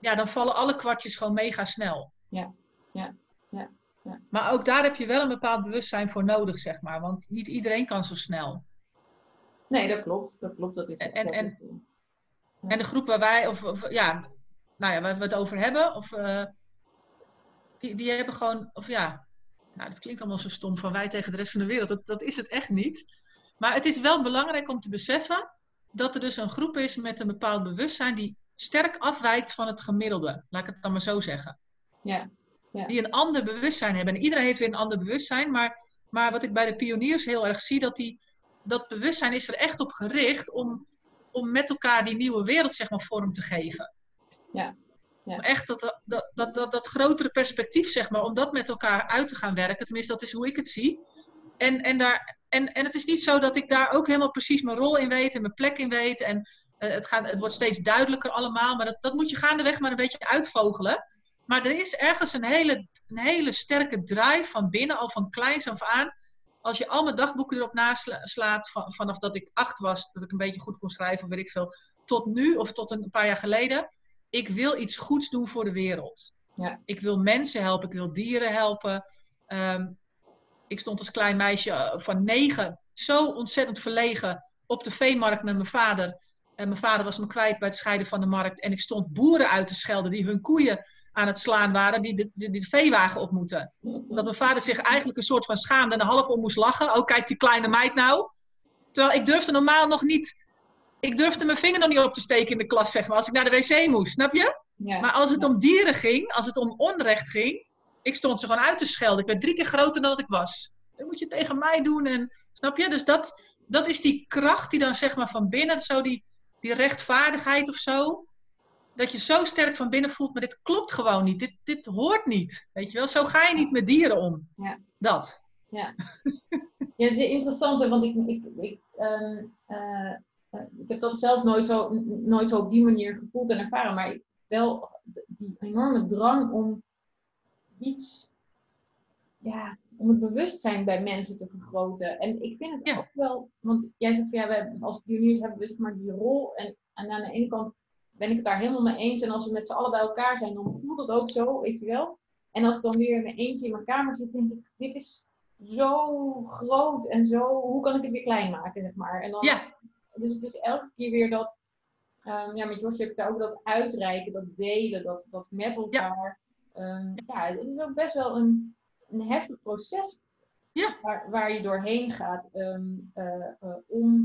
Ja, dan vallen alle kwartjes gewoon mega snel. Ja, ja, ja, ja. Maar ook daar heb je wel een bepaald bewustzijn voor nodig, zeg maar. Want niet iedereen kan zo snel. Nee, dat klopt. Dat klopt. Dat is En- en- de groep waar wij, of, of ja, nou ja, waar we het over hebben, of, eh, die, die hebben gewoon, of ja, nou, dat klinkt allemaal zo stom van wij tegen de rest van de wereld. Dat, dat is het echt niet. Maar het is wel belangrijk om te beseffen dat er dus een groep is met een bepaald bewustzijn die sterk afwijkt van het gemiddelde. Laat ik het dan maar zo zeggen. Ja, Die een ander bewustzijn hebben. En iedereen heeft weer een ander bewustzijn. Maar, maar wat ik bij de pioniers heel erg zie, dat die, dat bewustzijn is er echt op gericht om, om met elkaar die nieuwe wereld zeg maar, vorm te geven. Ja, ja. Om echt dat, dat, dat, dat, dat grotere perspectief, zeg maar, om dat met elkaar uit te gaan werken. Tenminste, dat is hoe ik het zie. En, en, daar, en, en het is niet zo dat ik daar ook helemaal precies mijn rol in weet en mijn plek in weet. En eh, het, gaat, het wordt steeds duidelijker allemaal. Maar dat, dat moet je gaandeweg maar een beetje uitvogelen. Maar er is ergens een hele, een hele sterke drive van binnen, al van kleins af aan. Als je al mijn dagboeken erop naslaat, van, vanaf dat ik acht was, dat ik een beetje goed kon schrijven, of weet ik veel, tot nu of tot een paar jaar geleden. Ik wil iets goeds doen voor de wereld. Ja. Ik wil mensen helpen, ik wil dieren helpen. Ehm, ik stond als klein meisje eh, van negen zo ontzettend verlegen op de veemarkt met mijn vader. En mijn vader was me kwijt bij het scheiden van de markt. En ik stond boeren uit te schelden die hun koeien aan het slaan waren, die de, die de veewagen op moeten. Dat mijn vader zich eigenlijk een soort van schaamde en er half om moest lachen. Oh, kijk die kleine meid nou. Terwijl ik durfde normaal nog niet ik durfde mijn vinger nog niet op te steken in de klas, zeg maar, als ik naar de wc moest, snap je? Ja. Maar als het om dieren ging, als het om onrecht ging, ik stond ze gewoon uit te schelden. Ik werd drie keer groter dan dat ik was. Dat moet je tegen mij doen en, snap je? Dus dat, dat is die kracht die dan zeg maar van binnen, zo die, die rechtvaardigheid of zo. Dat je zo sterk van binnen voelt, maar dit klopt gewoon niet. Dit, dit hoort niet. Weet je wel? Zo ga je niet met dieren om. Ja. Dat. Ja, het is interessant, hè, want ik, ik, ik, ehm, eh, eh, ik heb dat zelf nooit zo, nooit zo op die manier gevoeld en ervaren, maar wel die enorme drang om iets, ja, om het bewustzijn bij mensen te vergroten. En ik vind het Ja. ook wel, want jij zegt van ja, wij, als pioniers hebben we zeg maar die rol en, en aan de ene kant ben ik het daar helemaal mee eens en als we met z'n allen bij elkaar zijn, dan voelt het ook zo, weet je wel. En als ik dan weer in mijn eentje in mijn kamer zit, denk ik, dit is zo groot en zo, hoe kan ik het weer klein maken, zeg maar. En dan, Ja, Dus het is elke keer weer dat, ehm, ja, met Jos heb ik daar ook dat uitreiken, dat delen, dat, dat met elkaar. Ja, ja het is ook best wel een, een heftig proces Ja. waar, waar je doorheen gaat ehm, eh, eh, om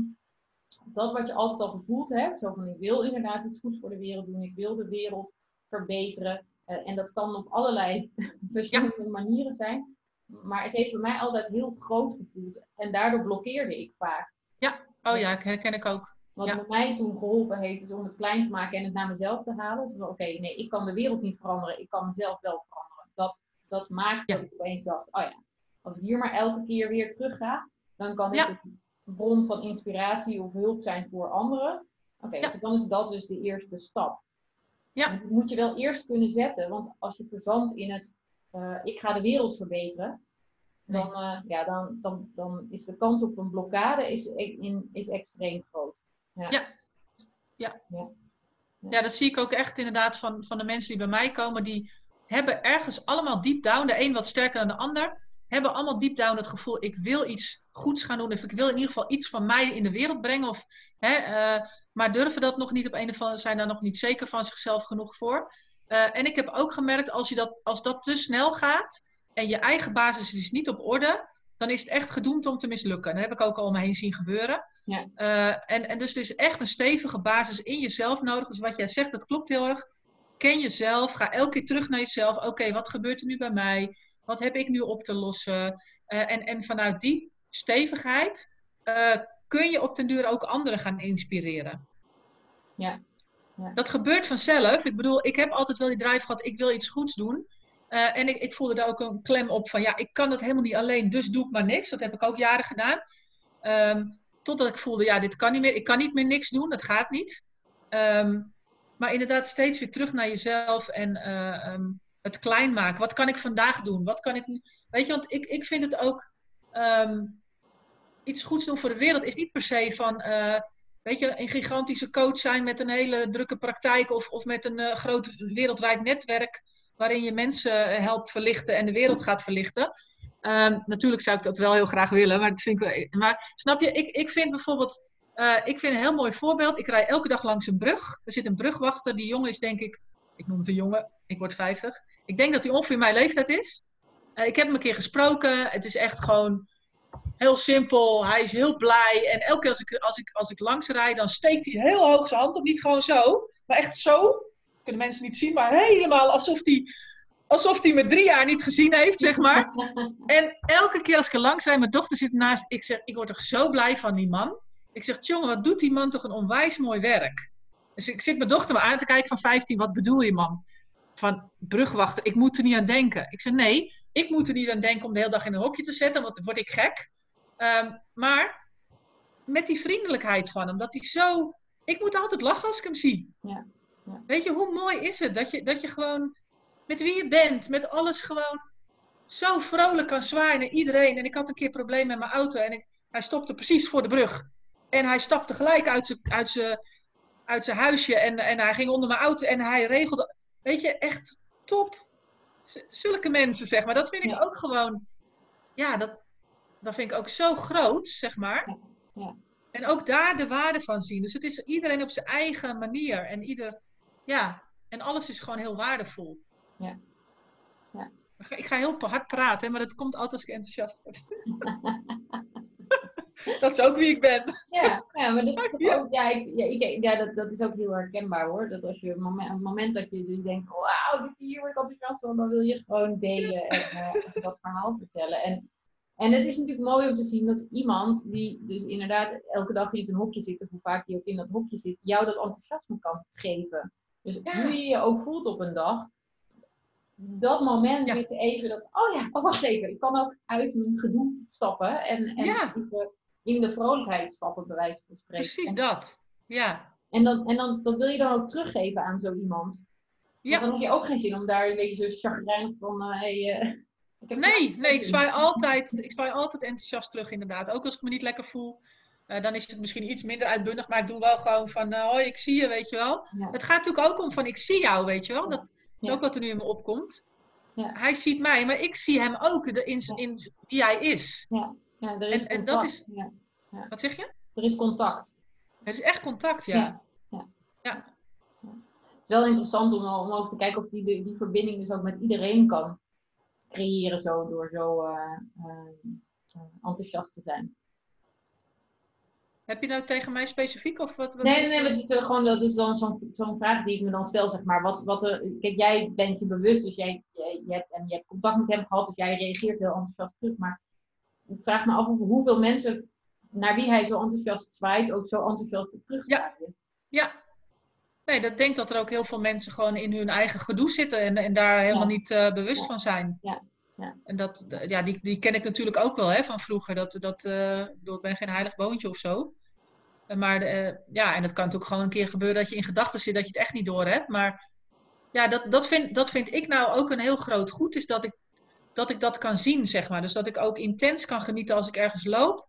dat wat je altijd al gevoeld hebt, zo van ik wil inderdaad iets goeds voor de wereld doen, ik wil de wereld verbeteren. Eh, en dat kan op allerlei verschillende manieren zijn. Maar het heeft bij mij altijd heel groot gevoeld. En daardoor blokkeerde ik vaak. oh ja, ik herken ik ook. Wat Ja. bij mij toen geholpen heeft, is om het klein te maken en het naar mezelf te halen. Dus Oké, nee, ik kan de wereld niet veranderen. Ik kan mezelf wel veranderen. Dat, dat maakt Ja. dat ik opeens dacht, oh ja, als ik hier maar elke keer weer terug ga, dan kan ik Ja. Bron van inspiratie of hulp zijn voor anderen. Oké, Ja. dus dan is dat dus de eerste stap. Ja. Die moet je wel eerst kunnen zetten, want als je verzandt in het, eh, ik ga de wereld verbeteren, Nee. dan, eh, ja, dan, dan, dan is de kans op een blokkade is, in, is extreem groot. Ja, dat zie ik ook echt inderdaad van, van de mensen die bij mij komen. Die hebben ergens allemaal deep down, de een wat sterker dan de ander, hebben allemaal deep down het gevoel, ik wil iets goeds gaan doen. Of ik wil in ieder geval iets van mij in de wereld brengen. Of, hè, eh, maar durven dat nog niet op een of andere, zijn daar nog niet zeker van zichzelf genoeg voor. Eh, en ik heb ook gemerkt, als, je dat, als dat te snel gaat en je eigen basis is niet op orde, dan is het echt gedoemd om te mislukken. Dat heb ik ook al om me heen zien gebeuren. Ja. Eh, en, en dus er is echt een stevige basis in jezelf nodig. Dus wat jij zegt, dat klopt heel erg. Ken jezelf, ga elke keer terug naar jezelf. Oké, wat gebeurt er nu bij mij? Wat heb ik nu op te lossen? En, en vanuit die stevigheid eh, kun je op den duur ook anderen gaan inspireren. Ja. Ja. Dat gebeurt vanzelf. Ik bedoel, ik heb altijd wel die drive gehad, ik wil iets goeds doen. Eh, en ik, ik voelde daar ook een klem op van, ja, ik kan dat helemaal niet alleen, dus doe ik maar niks. Dat heb ik ook jaren gedaan. Ehm, totdat ik voelde, ja, dit kan niet meer. Ik kan niet meer niks doen, dat gaat niet. Ehm, maar inderdaad, steeds weer terug naar jezelf en eh, ehm, het klein maken. Wat kan ik vandaag doen? Wat kan ik. Weet je, want ik, ik vind het ook... ehm, iets goeds doen voor de wereld is niet per se van... eh, weet je, een gigantische coach zijn met een hele drukke praktijk... of, of met een eh, groot wereldwijd netwerk... waarin je mensen eh, helpt verlichten en de wereld gaat verlichten. Ehm, natuurlijk zou ik dat wel heel graag willen, maar dat vind ik wel... Maar snap je, ik, ik vind bijvoorbeeld... ik vind een heel mooi voorbeeld. Ik rij elke dag langs een brug. Er zit een brugwachter. Die jongen is denk ik... Ik noem het een jongen. Ik word 50. Ik denk dat hij ongeveer mijn leeftijd is. Eh, ik heb hem een keer gesproken. Het is echt gewoon heel simpel. Hij is heel blij. En elke keer als ik, als ik, als ik langs rijd, dan steekt hij heel hoog zijn hand op. Niet gewoon zo, maar echt zo. Kunnen mensen niet zien, maar helemaal alsof hij, alsof hij me drie jaar niet gezien heeft, zeg maar. En elke keer als ik er langs rijd, mijn dochter zit ernaast. Ik zeg, ik word toch zo blij van die man. Ik zeg, jongen, wat doet die man toch een onwijs mooi werk. Dus ik zit mijn dochter me aan te kijken van 15. Wat bedoel je, man? Van brugwachten, ik moet er niet aan denken. Ik zeg, nee, ik moet er niet aan denken om de hele dag in een hokje te zetten, want dan word ik gek. Ehm, maar met die vriendelijkheid van hem, dat hij zo... Ik moet altijd lachen als ik hem zie. Ja, ja. Weet je, hoe mooi is het dat je, dat je gewoon met wie je bent, met alles gewoon zo vrolijk kan zwaaien naar iedereen. En ik had een keer probleem met mijn auto en ik, hij stopte precies voor de brug. En hij stapte gelijk uit zijn, uit zijn, uit zijn huisje en, en hij ging onder mijn auto en hij regelde... Weet je, echt top. Zulke mensen, zeg maar. Dat vind ik Ja. ook gewoon... Ja, dat, dat vind ik ook zo groot, zeg maar. Ja, ja. En ook daar de waarde van zien. Dus het is iedereen op zijn eigen manier. En ieder... Ja, en alles is gewoon heel waardevol. Ja. Ja. Ik ga- Ik ga heel hard praten, maar dat komt altijd als ik enthousiast word. Dat is ook wie ik ben. Ja, ja maar dat, is ook, ja, ik, ja, ik, ja dat, dat is ook heel herkenbaar hoor. Dat als je op het moment, op het moment dat je dus denkt, wauw, dit hier word ik enthousiast van, dan wil je gewoon delen en eh, dat verhaal vertellen. En, en het is natuurlijk mooi om te zien dat iemand die dus inderdaad elke dag in zijn hokje zit, of hoe vaak die ook in dat hokje zit, jou dat enthousiasme kan geven. Dus Ja. hoe je je ook voelt op een dag, dat moment Ja. even dat, oh ja, oh wacht even, ik kan ook uit mijn gedoe stappen en, en Ja. even in de vrolijkheid stappen, bij wijze van spreken. Precies dat. Ja. en, dan, en dan, dat wil je dan ook teruggeven aan zo iemand. Want Ja. dan heb je ook geen zin om daar een beetje zo chagrijnig van, eh, hey, eh, Nee, nee, ik zwaai altijd, ik zwaai altijd enthousiast terug inderdaad. Ook als ik me niet lekker voel, eh, dan is het misschien iets minder uitbundig, maar ik doe wel gewoon van, hoi, ik zie je, weet je wel. Ja. Het gaat natuurlijk ook om van, ik zie jou, weet je wel. Dat is Ja. ook wat er nu in me opkomt. Ja. Hij ziet mij, maar ik zie hem ook de- in, in wie hij is. Ja, er is En- en dat contact. is- Ja. Wat zeg je? Er is contact. Het is echt contact, ja. Ja. Ja. Het is wel interessant om, om ook te kijken of die, die verbinding dus ook met iedereen kan creëren zo, door zo eh, eh, enthousiast te zijn. Heb je nou tegen mij specifiek of wat? wat Nee, nee, het is gewoon, dat is dan zo'n zo'n vraag die ik me dan stel, zeg maar. Wat, wat er, kijk, jij bent je bewust, dus jij, jij- je, hebt, en je hebt contact met hem gehad, dus jij reageert heel enthousiast terug. Maar ik vraag me af hoeveel mensen naar wie hij zo enthousiast zwaait, ook zo enthousiast terug zwaaien. Ja. Nee, dat denk dat er ook heel veel mensen gewoon in hun eigen gedoe zitten en, en daar helemaal Ja. niet eh, bewust Ja. van zijn. Ja. Ja. En dat, ja, die, die ken ik natuurlijk ook wel hè, van vroeger. Dat, dat, eh, ik ben geen heilig boontje of zo. Eh, Maar ja, en het kan natuurlijk gewoon een keer gebeuren dat je in gedachten zit dat je het echt niet door hebt. Maar ja, dat, dat, vind, dat vind ik nou ook een heel groot goed, is dat ik, dat ik dat kan zien, zeg maar. Dus dat ik ook intens kan genieten als ik ergens loop.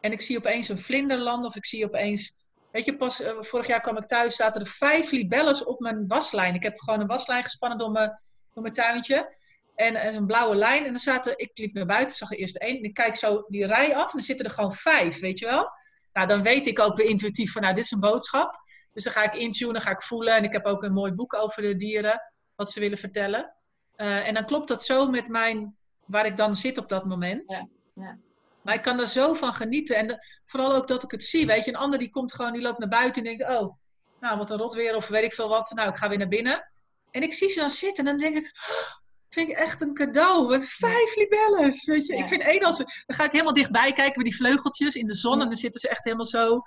En ik zie opeens een vlinder landen of ik zie opeens... Weet je, pas eh, vorig jaar kwam ik thuis, zaten er vijf libelles op mijn waslijn. Ik heb gewoon een waslijn gespannen door mijn, door mijn tuintje. En, en een blauwe lijn. En dan zaten, ik liep naar buiten, zag er eerst één. En ik kijk zo die rij af en dan zitten er gewoon vijf, weet je wel. Nou, dan weet ik ook weer intuïtief van, nou, dit is een boodschap. Dus dan ga ik intunen, ga ik voelen. En ik heb ook een mooi boek over de dieren, wat ze willen vertellen. Eh, en dan klopt dat zo met mijn, waar ik dan zit op dat moment. Ja, ja. Maar ik kan er zo van genieten. En de- vooral ook dat ik het zie. Weet je, een ander die komt gewoon, die loopt naar buiten en denkt, oh, nou, wat een rot weer of weet ik veel wat. Nou, ik ga weer naar binnen. En ik zie ze dan zitten en dan denk ik, oh, vind ik echt een cadeau. Met vijf libelles, weet je. Ja. Ik vind één als, dan ga ik helemaal dichtbij kijken met die vleugeltjes in de zon. En dan zitten ze echt helemaal zo.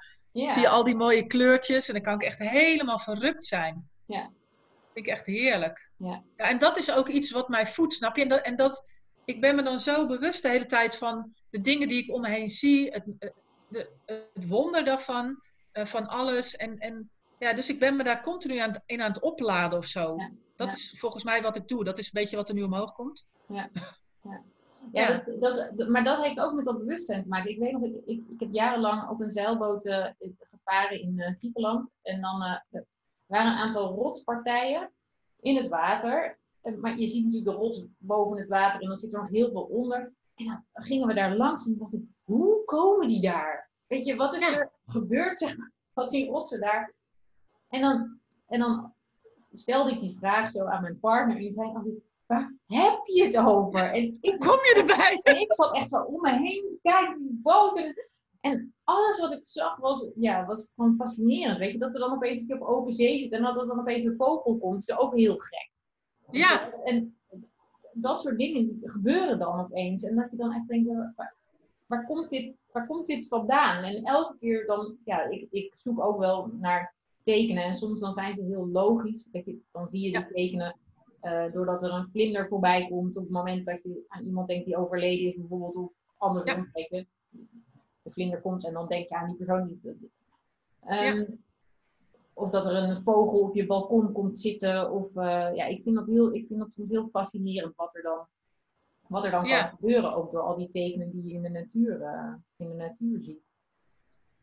Zie je al die mooie kleurtjes. En dan kan ik echt helemaal verrukt zijn. Ja. Vind ik echt heerlijk. Ja. ja en dat is ook iets wat mij voedt, snap je? En dat, en dat, ik ben me dan zo bewust de hele tijd van de dingen die ik om me heen zie. Het, eh, de, het wonder daarvan. eh, van alles. En, en ja, dus ik ben me daar continu aan, in aan het opladen of zo. Ja. Dat Ja. is volgens mij wat ik doe. Dat is een beetje wat er nu omhoog komt. Ja, Ja. Dat, dat, maar dat heeft ook met dat bewustzijn te maken. Ik weet nog, ik, ik, ik heb jarenlang op een zeilboot eh, gevaren in eh, Griekenland. En dan waren een aantal rotspartijen in het water. Eh, Maar je ziet natuurlijk de rots boven het water en dan zit er nog heel veel onder. En dan gingen we daar langs en dacht ik, hoe komen die daar? Weet je, wat is Ja. er gebeurd? Zeg maar, wat zien rotsen daar? En dan, en dan stelde ik die vraag zo aan mijn partner. En die zei altijd, waar heb je het over? En ik, Kom je erbij? en ik zat echt zo om me heen te kijken, die boot. En, en alles wat ik zag was, ja, was gewoon fascinerend. Weet je, dat er dan opeens een keer op open zee zit en dat er dan opeens een vogel komt, is ook heel gek. Ja. En dat soort dingen gebeuren dan opeens. En dat je dan echt denkt, ja, waar, waar, komt, dit, waar komt dit vandaan? En elke keer dan, ja, ik, ik zoek ook wel naar tekenen. En soms dan zijn ze heel logisch. Dat je, dan zie je die Ja. tekenen eh, doordat er een vlinder voorbij komt. Op het moment dat je aan iemand denkt die overleden is bijvoorbeeld. Of andersom, je. De vlinder komt en dan denk je aan die persoon. Die, Ehm, Of dat er een vogel op je balkon komt zitten. Of, eh, ja, ik vind dat, heel, ik vind dat soms heel fascinerend wat er dan, wat er dan Ja. kan gebeuren. Ook door al die tekenen die je in de natuur, eh, in de natuur ziet.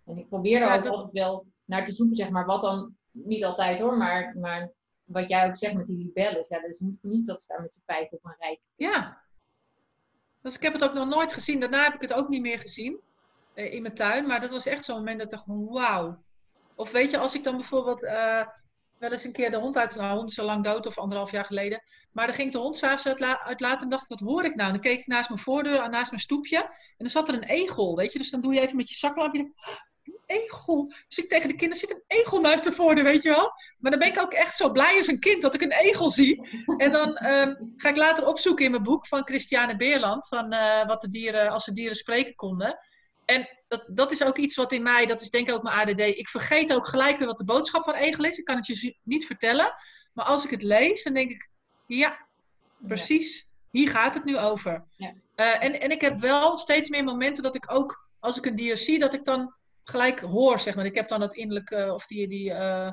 En ik probeer er Ja, ook dat- altijd wel naar te zoeken, zeg maar, wat dan, niet altijd hoor, maar, maar wat jij ook zegt met die libellen. Ja, dat is niet dat ze daar met z'n vijf op een rij Ja. Dus ik heb het ook nog nooit gezien. Daarna heb ik het ook niet meer gezien in mijn tuin. Maar dat was echt zo'n moment dat ik dacht, wauw. Of weet je, als ik dan bijvoorbeeld... eh, wel eens een keer de hond uit. Nou, hond is al lang dood of anderhalf jaar geleden. Maar dan ging ik de hond s'avonds uit, uit laten en dacht ik, wat hoor ik nou? En dan keek ik naast mijn voordeur, naast mijn stoepje. En dan zat er een egel, weet je. Dus dan doe je even met je zaklampje egel. Dus ik tegen de kinderen, zit een egel naast de weet je wel. Maar dan ben ik ook echt zo blij als een kind dat ik een egel zie. En dan ehm, ga ik later opzoeken in mijn boek van Christiane Beerland, van uh, wat de dieren, als de dieren spreken konden. En dat, dat is ook iets wat in mij, dat is denk ik ook mijn ADD. Ik vergeet ook gelijk weer wat de boodschap van egel is. Ik kan het je niet vertellen. Maar als ik het lees, dan denk ik, ja, precies, hier gaat het nu over. Ja. Uh, en, en ik heb wel steeds meer momenten dat ik ook, als ik een dier zie, dat ik dan gelijk hoor, zeg maar. Ik heb dan dat innerlijke, of die, die uh,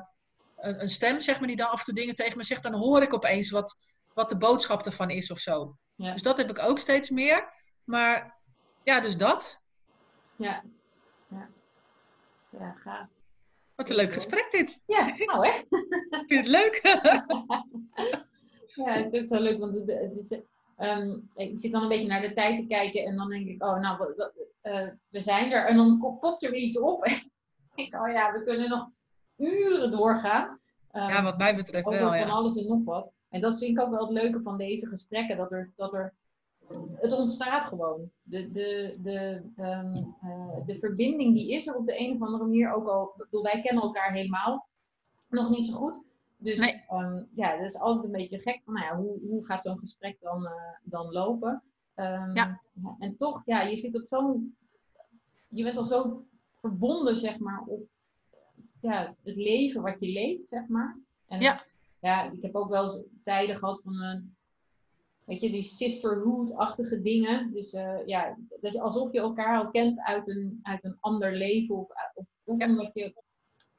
een, een, stem, zeg maar, die dan af en toe dingen tegen me zegt. Dan hoor ik opeens wat, wat de boodschap ervan is of zo. Ja. Dus dat heb ik ook steeds meer. Maar ja, dus dat. Ja, ja. Ja, gaaf. Wat een leuk gesprek dit. Ja, nou hè. Ik vind het leuk. ja, het is ook zo leuk, want het, het is, um, ik zit dan een beetje naar de tijd te kijken en dan denk ik, oh nou, wat, uh, we zijn er. En dan popt er weer iets op. En ik denk, oh ja, we kunnen nog uren doorgaan. Um, ja, wat mij betreft wel, van ja. alles en nog wat. En dat vind ik ook wel het leuke van deze gesprekken. Dat er, dat er het ontstaat gewoon. De, de, de, um, uh, de verbinding die is er op de een of andere manier. Ook al, bedoel, wij kennen elkaar helemaal nog niet zo goed. Dus nee. um, ja, dat is altijd een beetje gek. Van, nou ja, hoe, hoe gaat zo'n gesprek dan, uh, dan lopen? Um, ja. En toch, ja, je zit op zo'n. Je bent al zo verbonden, zeg maar, op ja, het leven wat je leeft, zeg maar. En, ja. ja, ik heb ook wel eens tijden gehad van. Uh, weet je, die sisterhood-achtige dingen. Dus uh, ja, dat je, alsof je elkaar al kent uit een, uit een ander leven. Of, of, of ja. omdat je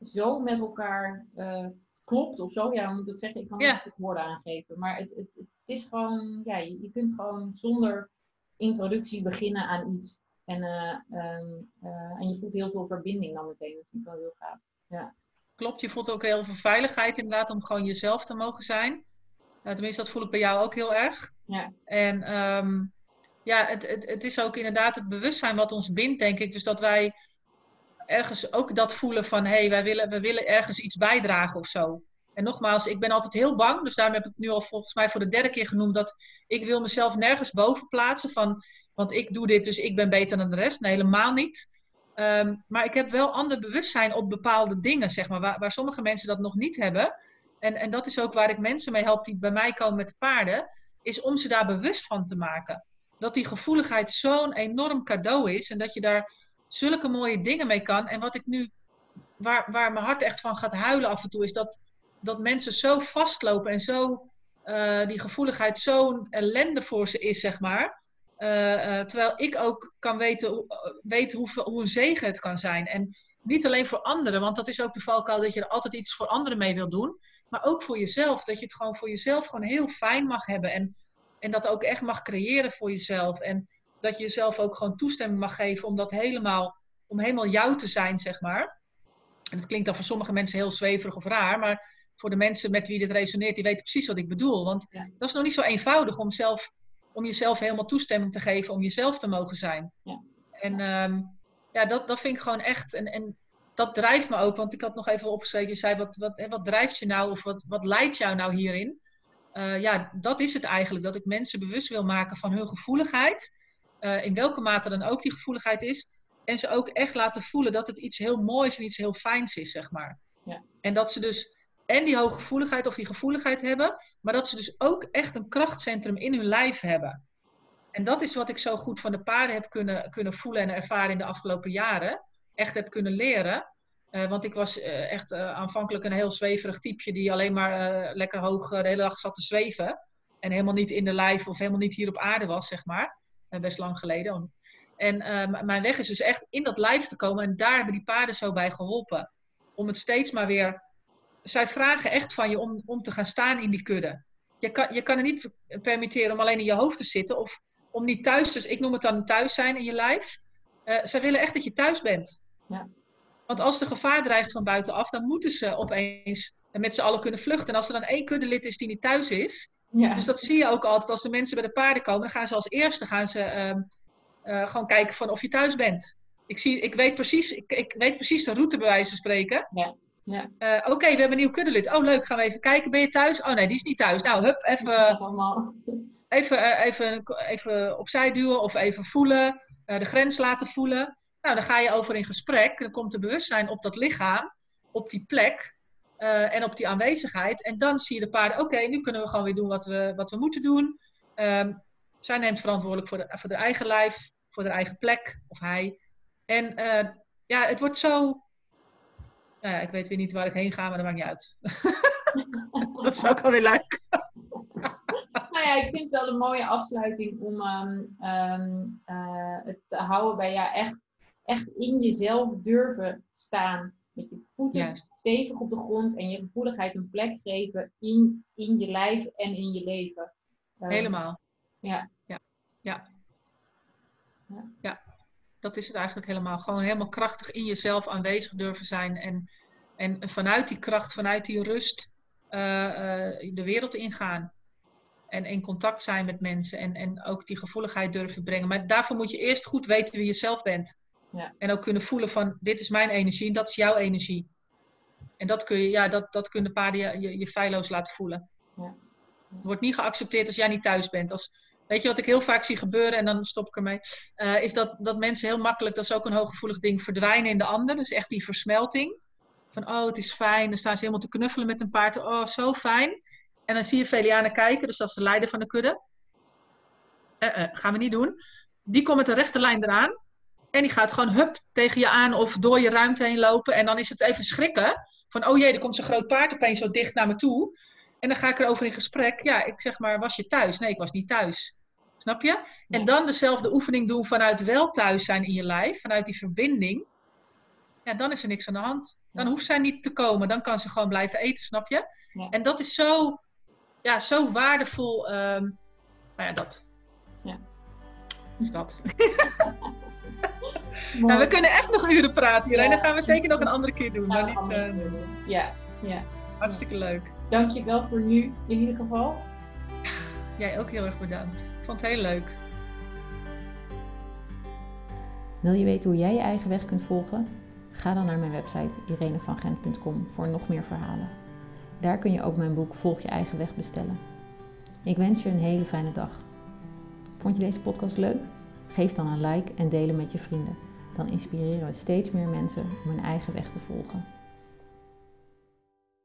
zo met elkaar uh, klopt of zo. Ja, moet ik dat zeggen. Ik kan ja. niet woorden aangeven. Maar het, het, het is gewoon, ja, je, je, kunt gewoon zonder introductie beginnen aan iets. En, uh, um, en je voelt heel veel verbinding dan meteen. Dat vind ik wel heel gaaf. Ja. Klopt, je voelt ook heel veel veiligheid inderdaad om gewoon jezelf te mogen zijn. Uh, tenminste, dat voel ik bij jou ook heel erg. Ja. En um, ja, het, het, het is ook inderdaad het bewustzijn wat ons bindt, denk ik. Dus dat wij ergens ook dat voelen van, hé, hey, wij willen, we willen ergens iets bijdragen of zo. En nogmaals, ik ben altijd heel bang, dus daarom heb ik het nu al volgens mij voor de derde keer genoemd, dat ik wil mezelf nergens boven plaatsen van, want ik doe dit, dus ik ben beter dan de rest. Nee, helemaal niet. Um, maar ik heb wel ander bewustzijn op bepaalde dingen, zeg maar, waar, waar sommige mensen dat nog niet hebben. En, en dat is ook waar ik mensen mee help die bij mij komen met de paarden, is om ze daar bewust van te maken. Dat die gevoeligheid zo'n enorm cadeau is en dat je daar zulke mooie dingen mee kan. En wat ik nu, waar, waar mijn hart echt van gaat huilen af en toe, is dat, dat mensen zo vastlopen en zo, uh, die gevoeligheid zo'n ellende voor ze is, zeg maar. Uh, uh, terwijl ik ook kan weten, weten hoe, hoe een zegen het kan zijn. En niet alleen voor anderen, want dat is ook de valkuil dat je er altijd iets voor anderen mee wil doen. Maar ook voor jezelf, dat je het gewoon voor jezelf gewoon heel fijn mag hebben. En, en dat ook echt mag creëren voor jezelf. En dat je jezelf ook gewoon toestemming mag geven om dat helemaal, om helemaal jou te zijn, zeg maar. En dat klinkt dan voor sommige mensen heel zweverig of raar, maar voor de mensen met wie dit resoneert, die weten precies wat ik bedoel. Want ja. dat is nog niet zo eenvoudig om, zelf, om jezelf helemaal toestemming te geven om jezelf te mogen zijn. Ja. En um, ja, dat, dat vind ik gewoon echt. En, en dat drijft me ook, want ik had nog even opgeschreven, je zei, wat, wat, wat drijft je nou of wat, wat leidt jou nou hierin? Uh, ja, dat is het eigenlijk, dat ik mensen bewust wil maken van hun gevoeligheid, uh, in welke mate dan ook die gevoeligheid is, en ze ook echt laten voelen dat het iets heel moois en iets heel fijns is, zeg maar. Ja. En dat ze dus en die hooggevoeligheid of die gevoeligheid hebben, maar dat ze dus ook echt een krachtcentrum in hun lijf hebben. En dat is wat ik zo goed van de paarden heb kunnen, kunnen voelen en ervaren in de afgelopen jaren. Echt heb kunnen leren. Uh, want ik was uh, echt uh, aanvankelijk een heel zweverig typeje die alleen maar lekker hoog de hele dag zat te zweven. En helemaal niet in de lijf of helemaal niet hier op aarde was, zeg maar. best lang geleden. En mijn weg is dus echt in dat lijf te komen. En daar hebben die paarden zo bij geholpen. Om het steeds maar weer... Zij vragen echt van je om, om te gaan staan in die kudde. Je kan, je kan er niet permitteren om alleen in je hoofd te zitten. Of om niet thuis, dus ik noem het dan thuis zijn in je lijf. Zij willen echt dat je thuis bent. Ja. Want als er gevaar dreigt van buitenaf, dan moeten ze opeens met z'n allen kunnen vluchten. En als er dan één kuddelid is die niet thuis is, ja. dus dat zie je ook altijd als de mensen bij de paarden komen, dan gaan ze als eerste gaan ze, uh, uh, gewoon kijken van of je thuis bent. Ik, zie, ik, weet precies, ik, ik weet precies de route bij wijze van spreken. Ja. Ja. Eh, Oké, we hebben een nieuw kuddelid. Oh, leuk. Gaan we even kijken. Ben je thuis? Oh nee, die is niet thuis. Nou, hup, even, even, eh, even, even opzij duwen of even voelen. eh, de grens laten voelen. Nou, dan ga je over in gesprek. Dan komt er bewustzijn op dat lichaam, op die plek eh, en op die aanwezigheid. En dan zie je de paarden, oké, nu kunnen we gewoon weer doen wat we, wat we moeten doen. Ehm, zij neemt verantwoordelijk voor, de, voor haar eigen lijf, voor haar eigen plek, of hij. En eh, ja, het wordt zo... Nou ja, ik weet weer niet waar ik heen ga, maar dat maakt niet uit. dat is ook alweer leuk. Nou ja, ik vind het wel een mooie afsluiting om ehm, ehm, eh, het te houden bij ja, echt, echt in jezelf durven staan. Met je voeten Juist. stevig op de grond en je gevoeligheid een plek geven in, in je lijf en in je leven. Ehm, Helemaal. Ja. Ja. Ja. Ja. Ja. Dat is het eigenlijk helemaal. Gewoon helemaal krachtig in jezelf aanwezig durven zijn. En, en vanuit die kracht, vanuit die rust, eh, eh, de wereld ingaan. En in contact zijn met mensen. En, en ook die gevoeligheid durven brengen. Maar daarvoor moet je eerst goed weten wie je zelf bent. Ja. En ook kunnen voelen van, dit is mijn energie en dat is jouw energie. En dat kun je, ja, dat, dat kunnen paarden je, je, je feilloos laten voelen. Ja. Het wordt niet geaccepteerd als jij niet thuis bent. Als, weet je wat ik heel vaak zie gebeuren, en dan stop ik ermee, eh, is dat, dat mensen heel makkelijk, dat is ook een hooggevoelig ding, verdwijnen in de ander. Dus echt die versmelting. Van, oh, het is fijn. Dan staan ze helemaal te knuffelen met een paard. Oh, zo fijn. En dan zie je Felianen kijken, dus dat is de leider van de kudde. Eh, gaan we niet doen. Die komt met een rechte lijn eraan. En die gaat gewoon hup tegen je aan of door je ruimte heen lopen. En dan is het even schrikken. Van, oh jee, er komt zo'n groot paard opeens zo dicht naar me toe. En dan ga ik erover in gesprek. Ja, ik zeg maar, was je thuis? Nee, ik was niet thuis. Snap je? En dan dezelfde oefening doen vanuit wel thuis zijn in je lijf. Vanuit die verbinding. Ja, dan is er niks aan de hand. Dan hoeft zij niet te komen. Dan kan ze gewoon blijven eten, snap je? Ja. En dat is zo, ja, zo waardevol. ehm, nou ja, dat. Ja. Dus dat. Nou, we kunnen echt nog uren praten hier. En dat gaan we zeker nog een andere keer doen. Maar niet, eh, doen. Ja, ja. hartstikke leuk. Dankjewel voor nu in ieder geval. Jij ook heel erg bedankt. Ik vond het heel leuk. Wil je weten hoe jij je eigen weg kunt volgen? Ga dan naar mijn website irenevangent.com voor nog meer verhalen. Daar kun je ook mijn boek Volg je eigen weg bestellen. Ik wens je een hele fijne dag. Vond je deze podcast leuk? Geef dan een like en deel hem met je vrienden. Dan inspireren we steeds meer mensen om hun eigen weg te volgen.